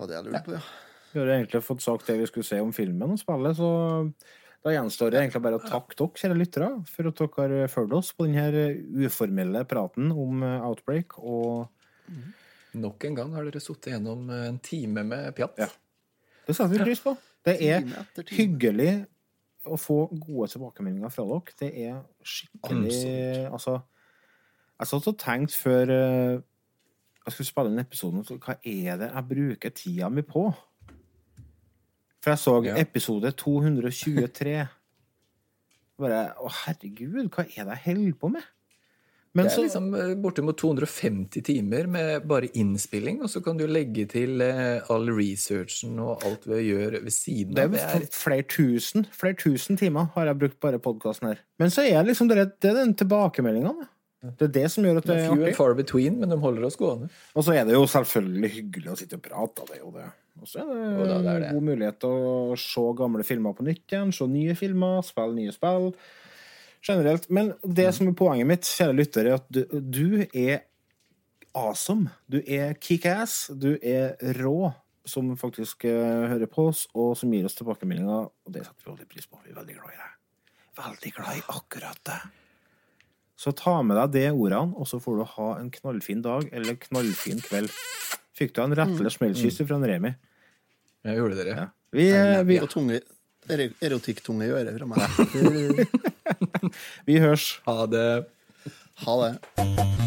Hadde jeg lurt på, ja. Vi har egentlig fått sagt det vi skulle se om filmen og spillet, så da gjenstår det egentlig bare å takke dere, kjære lyttere, for at dere fulgte oss på denne uformelle praten om eh, Outbreak og Nok en gang har dere sittet gjennom en time med pjatt. Ja. Det setter vi pris på. Det er Time time. hyggelig å få gode tilbakemeldinger fra dere. Det er skikkelig Absolutt. Altså, jeg satt og tenkte før eh, jeg skulle spille den episoden, så hva er det jeg bruker tida mi på? For jeg så Ja. episode 223. Bare Å, herregud, hva er det jeg holder på med? Men det er så liksom eh, bortimot 250 timer med bare innspilling, og så kan du legge til eh, all researchen og alt vi gjør ved siden Det av. er flere tusen flere tusen timer har jeg brukt bare podkasten her. Men så er liksom det, det er den tilbakemeldinga. Det er det som gjør at Det det er few artig. far between, men de holder oss gående. Og så er det jo selvfølgelig hyggelig å sitte og prate. Det er jo det. Og så er det, Jo da, det er det. god mulighet til å se gamle filmer på nytt igjen, se nye filmer, spille nye spill. Generelt. Men det som er poenget mitt, kjære lytter, er at du, du er awesome. Du er kickass. Du er rå, som faktisk uh, hører på oss, og som gir oss tilbakemeldinger. Og det setter vi veldig pris på. Vi er veldig glad i deg. Veldig glad i akkurat det. Så ta med deg de ordene, og så får du ha en knallfin dag eller knallfin kveld. Fikk du en rettelig smellkyss fra en Remi? Jeg gjorde dere. Ja. Vi, eh, vi, Og tunge, ero- erotikktunge i øret fra meg. vi hørs. Ha det. Ha det.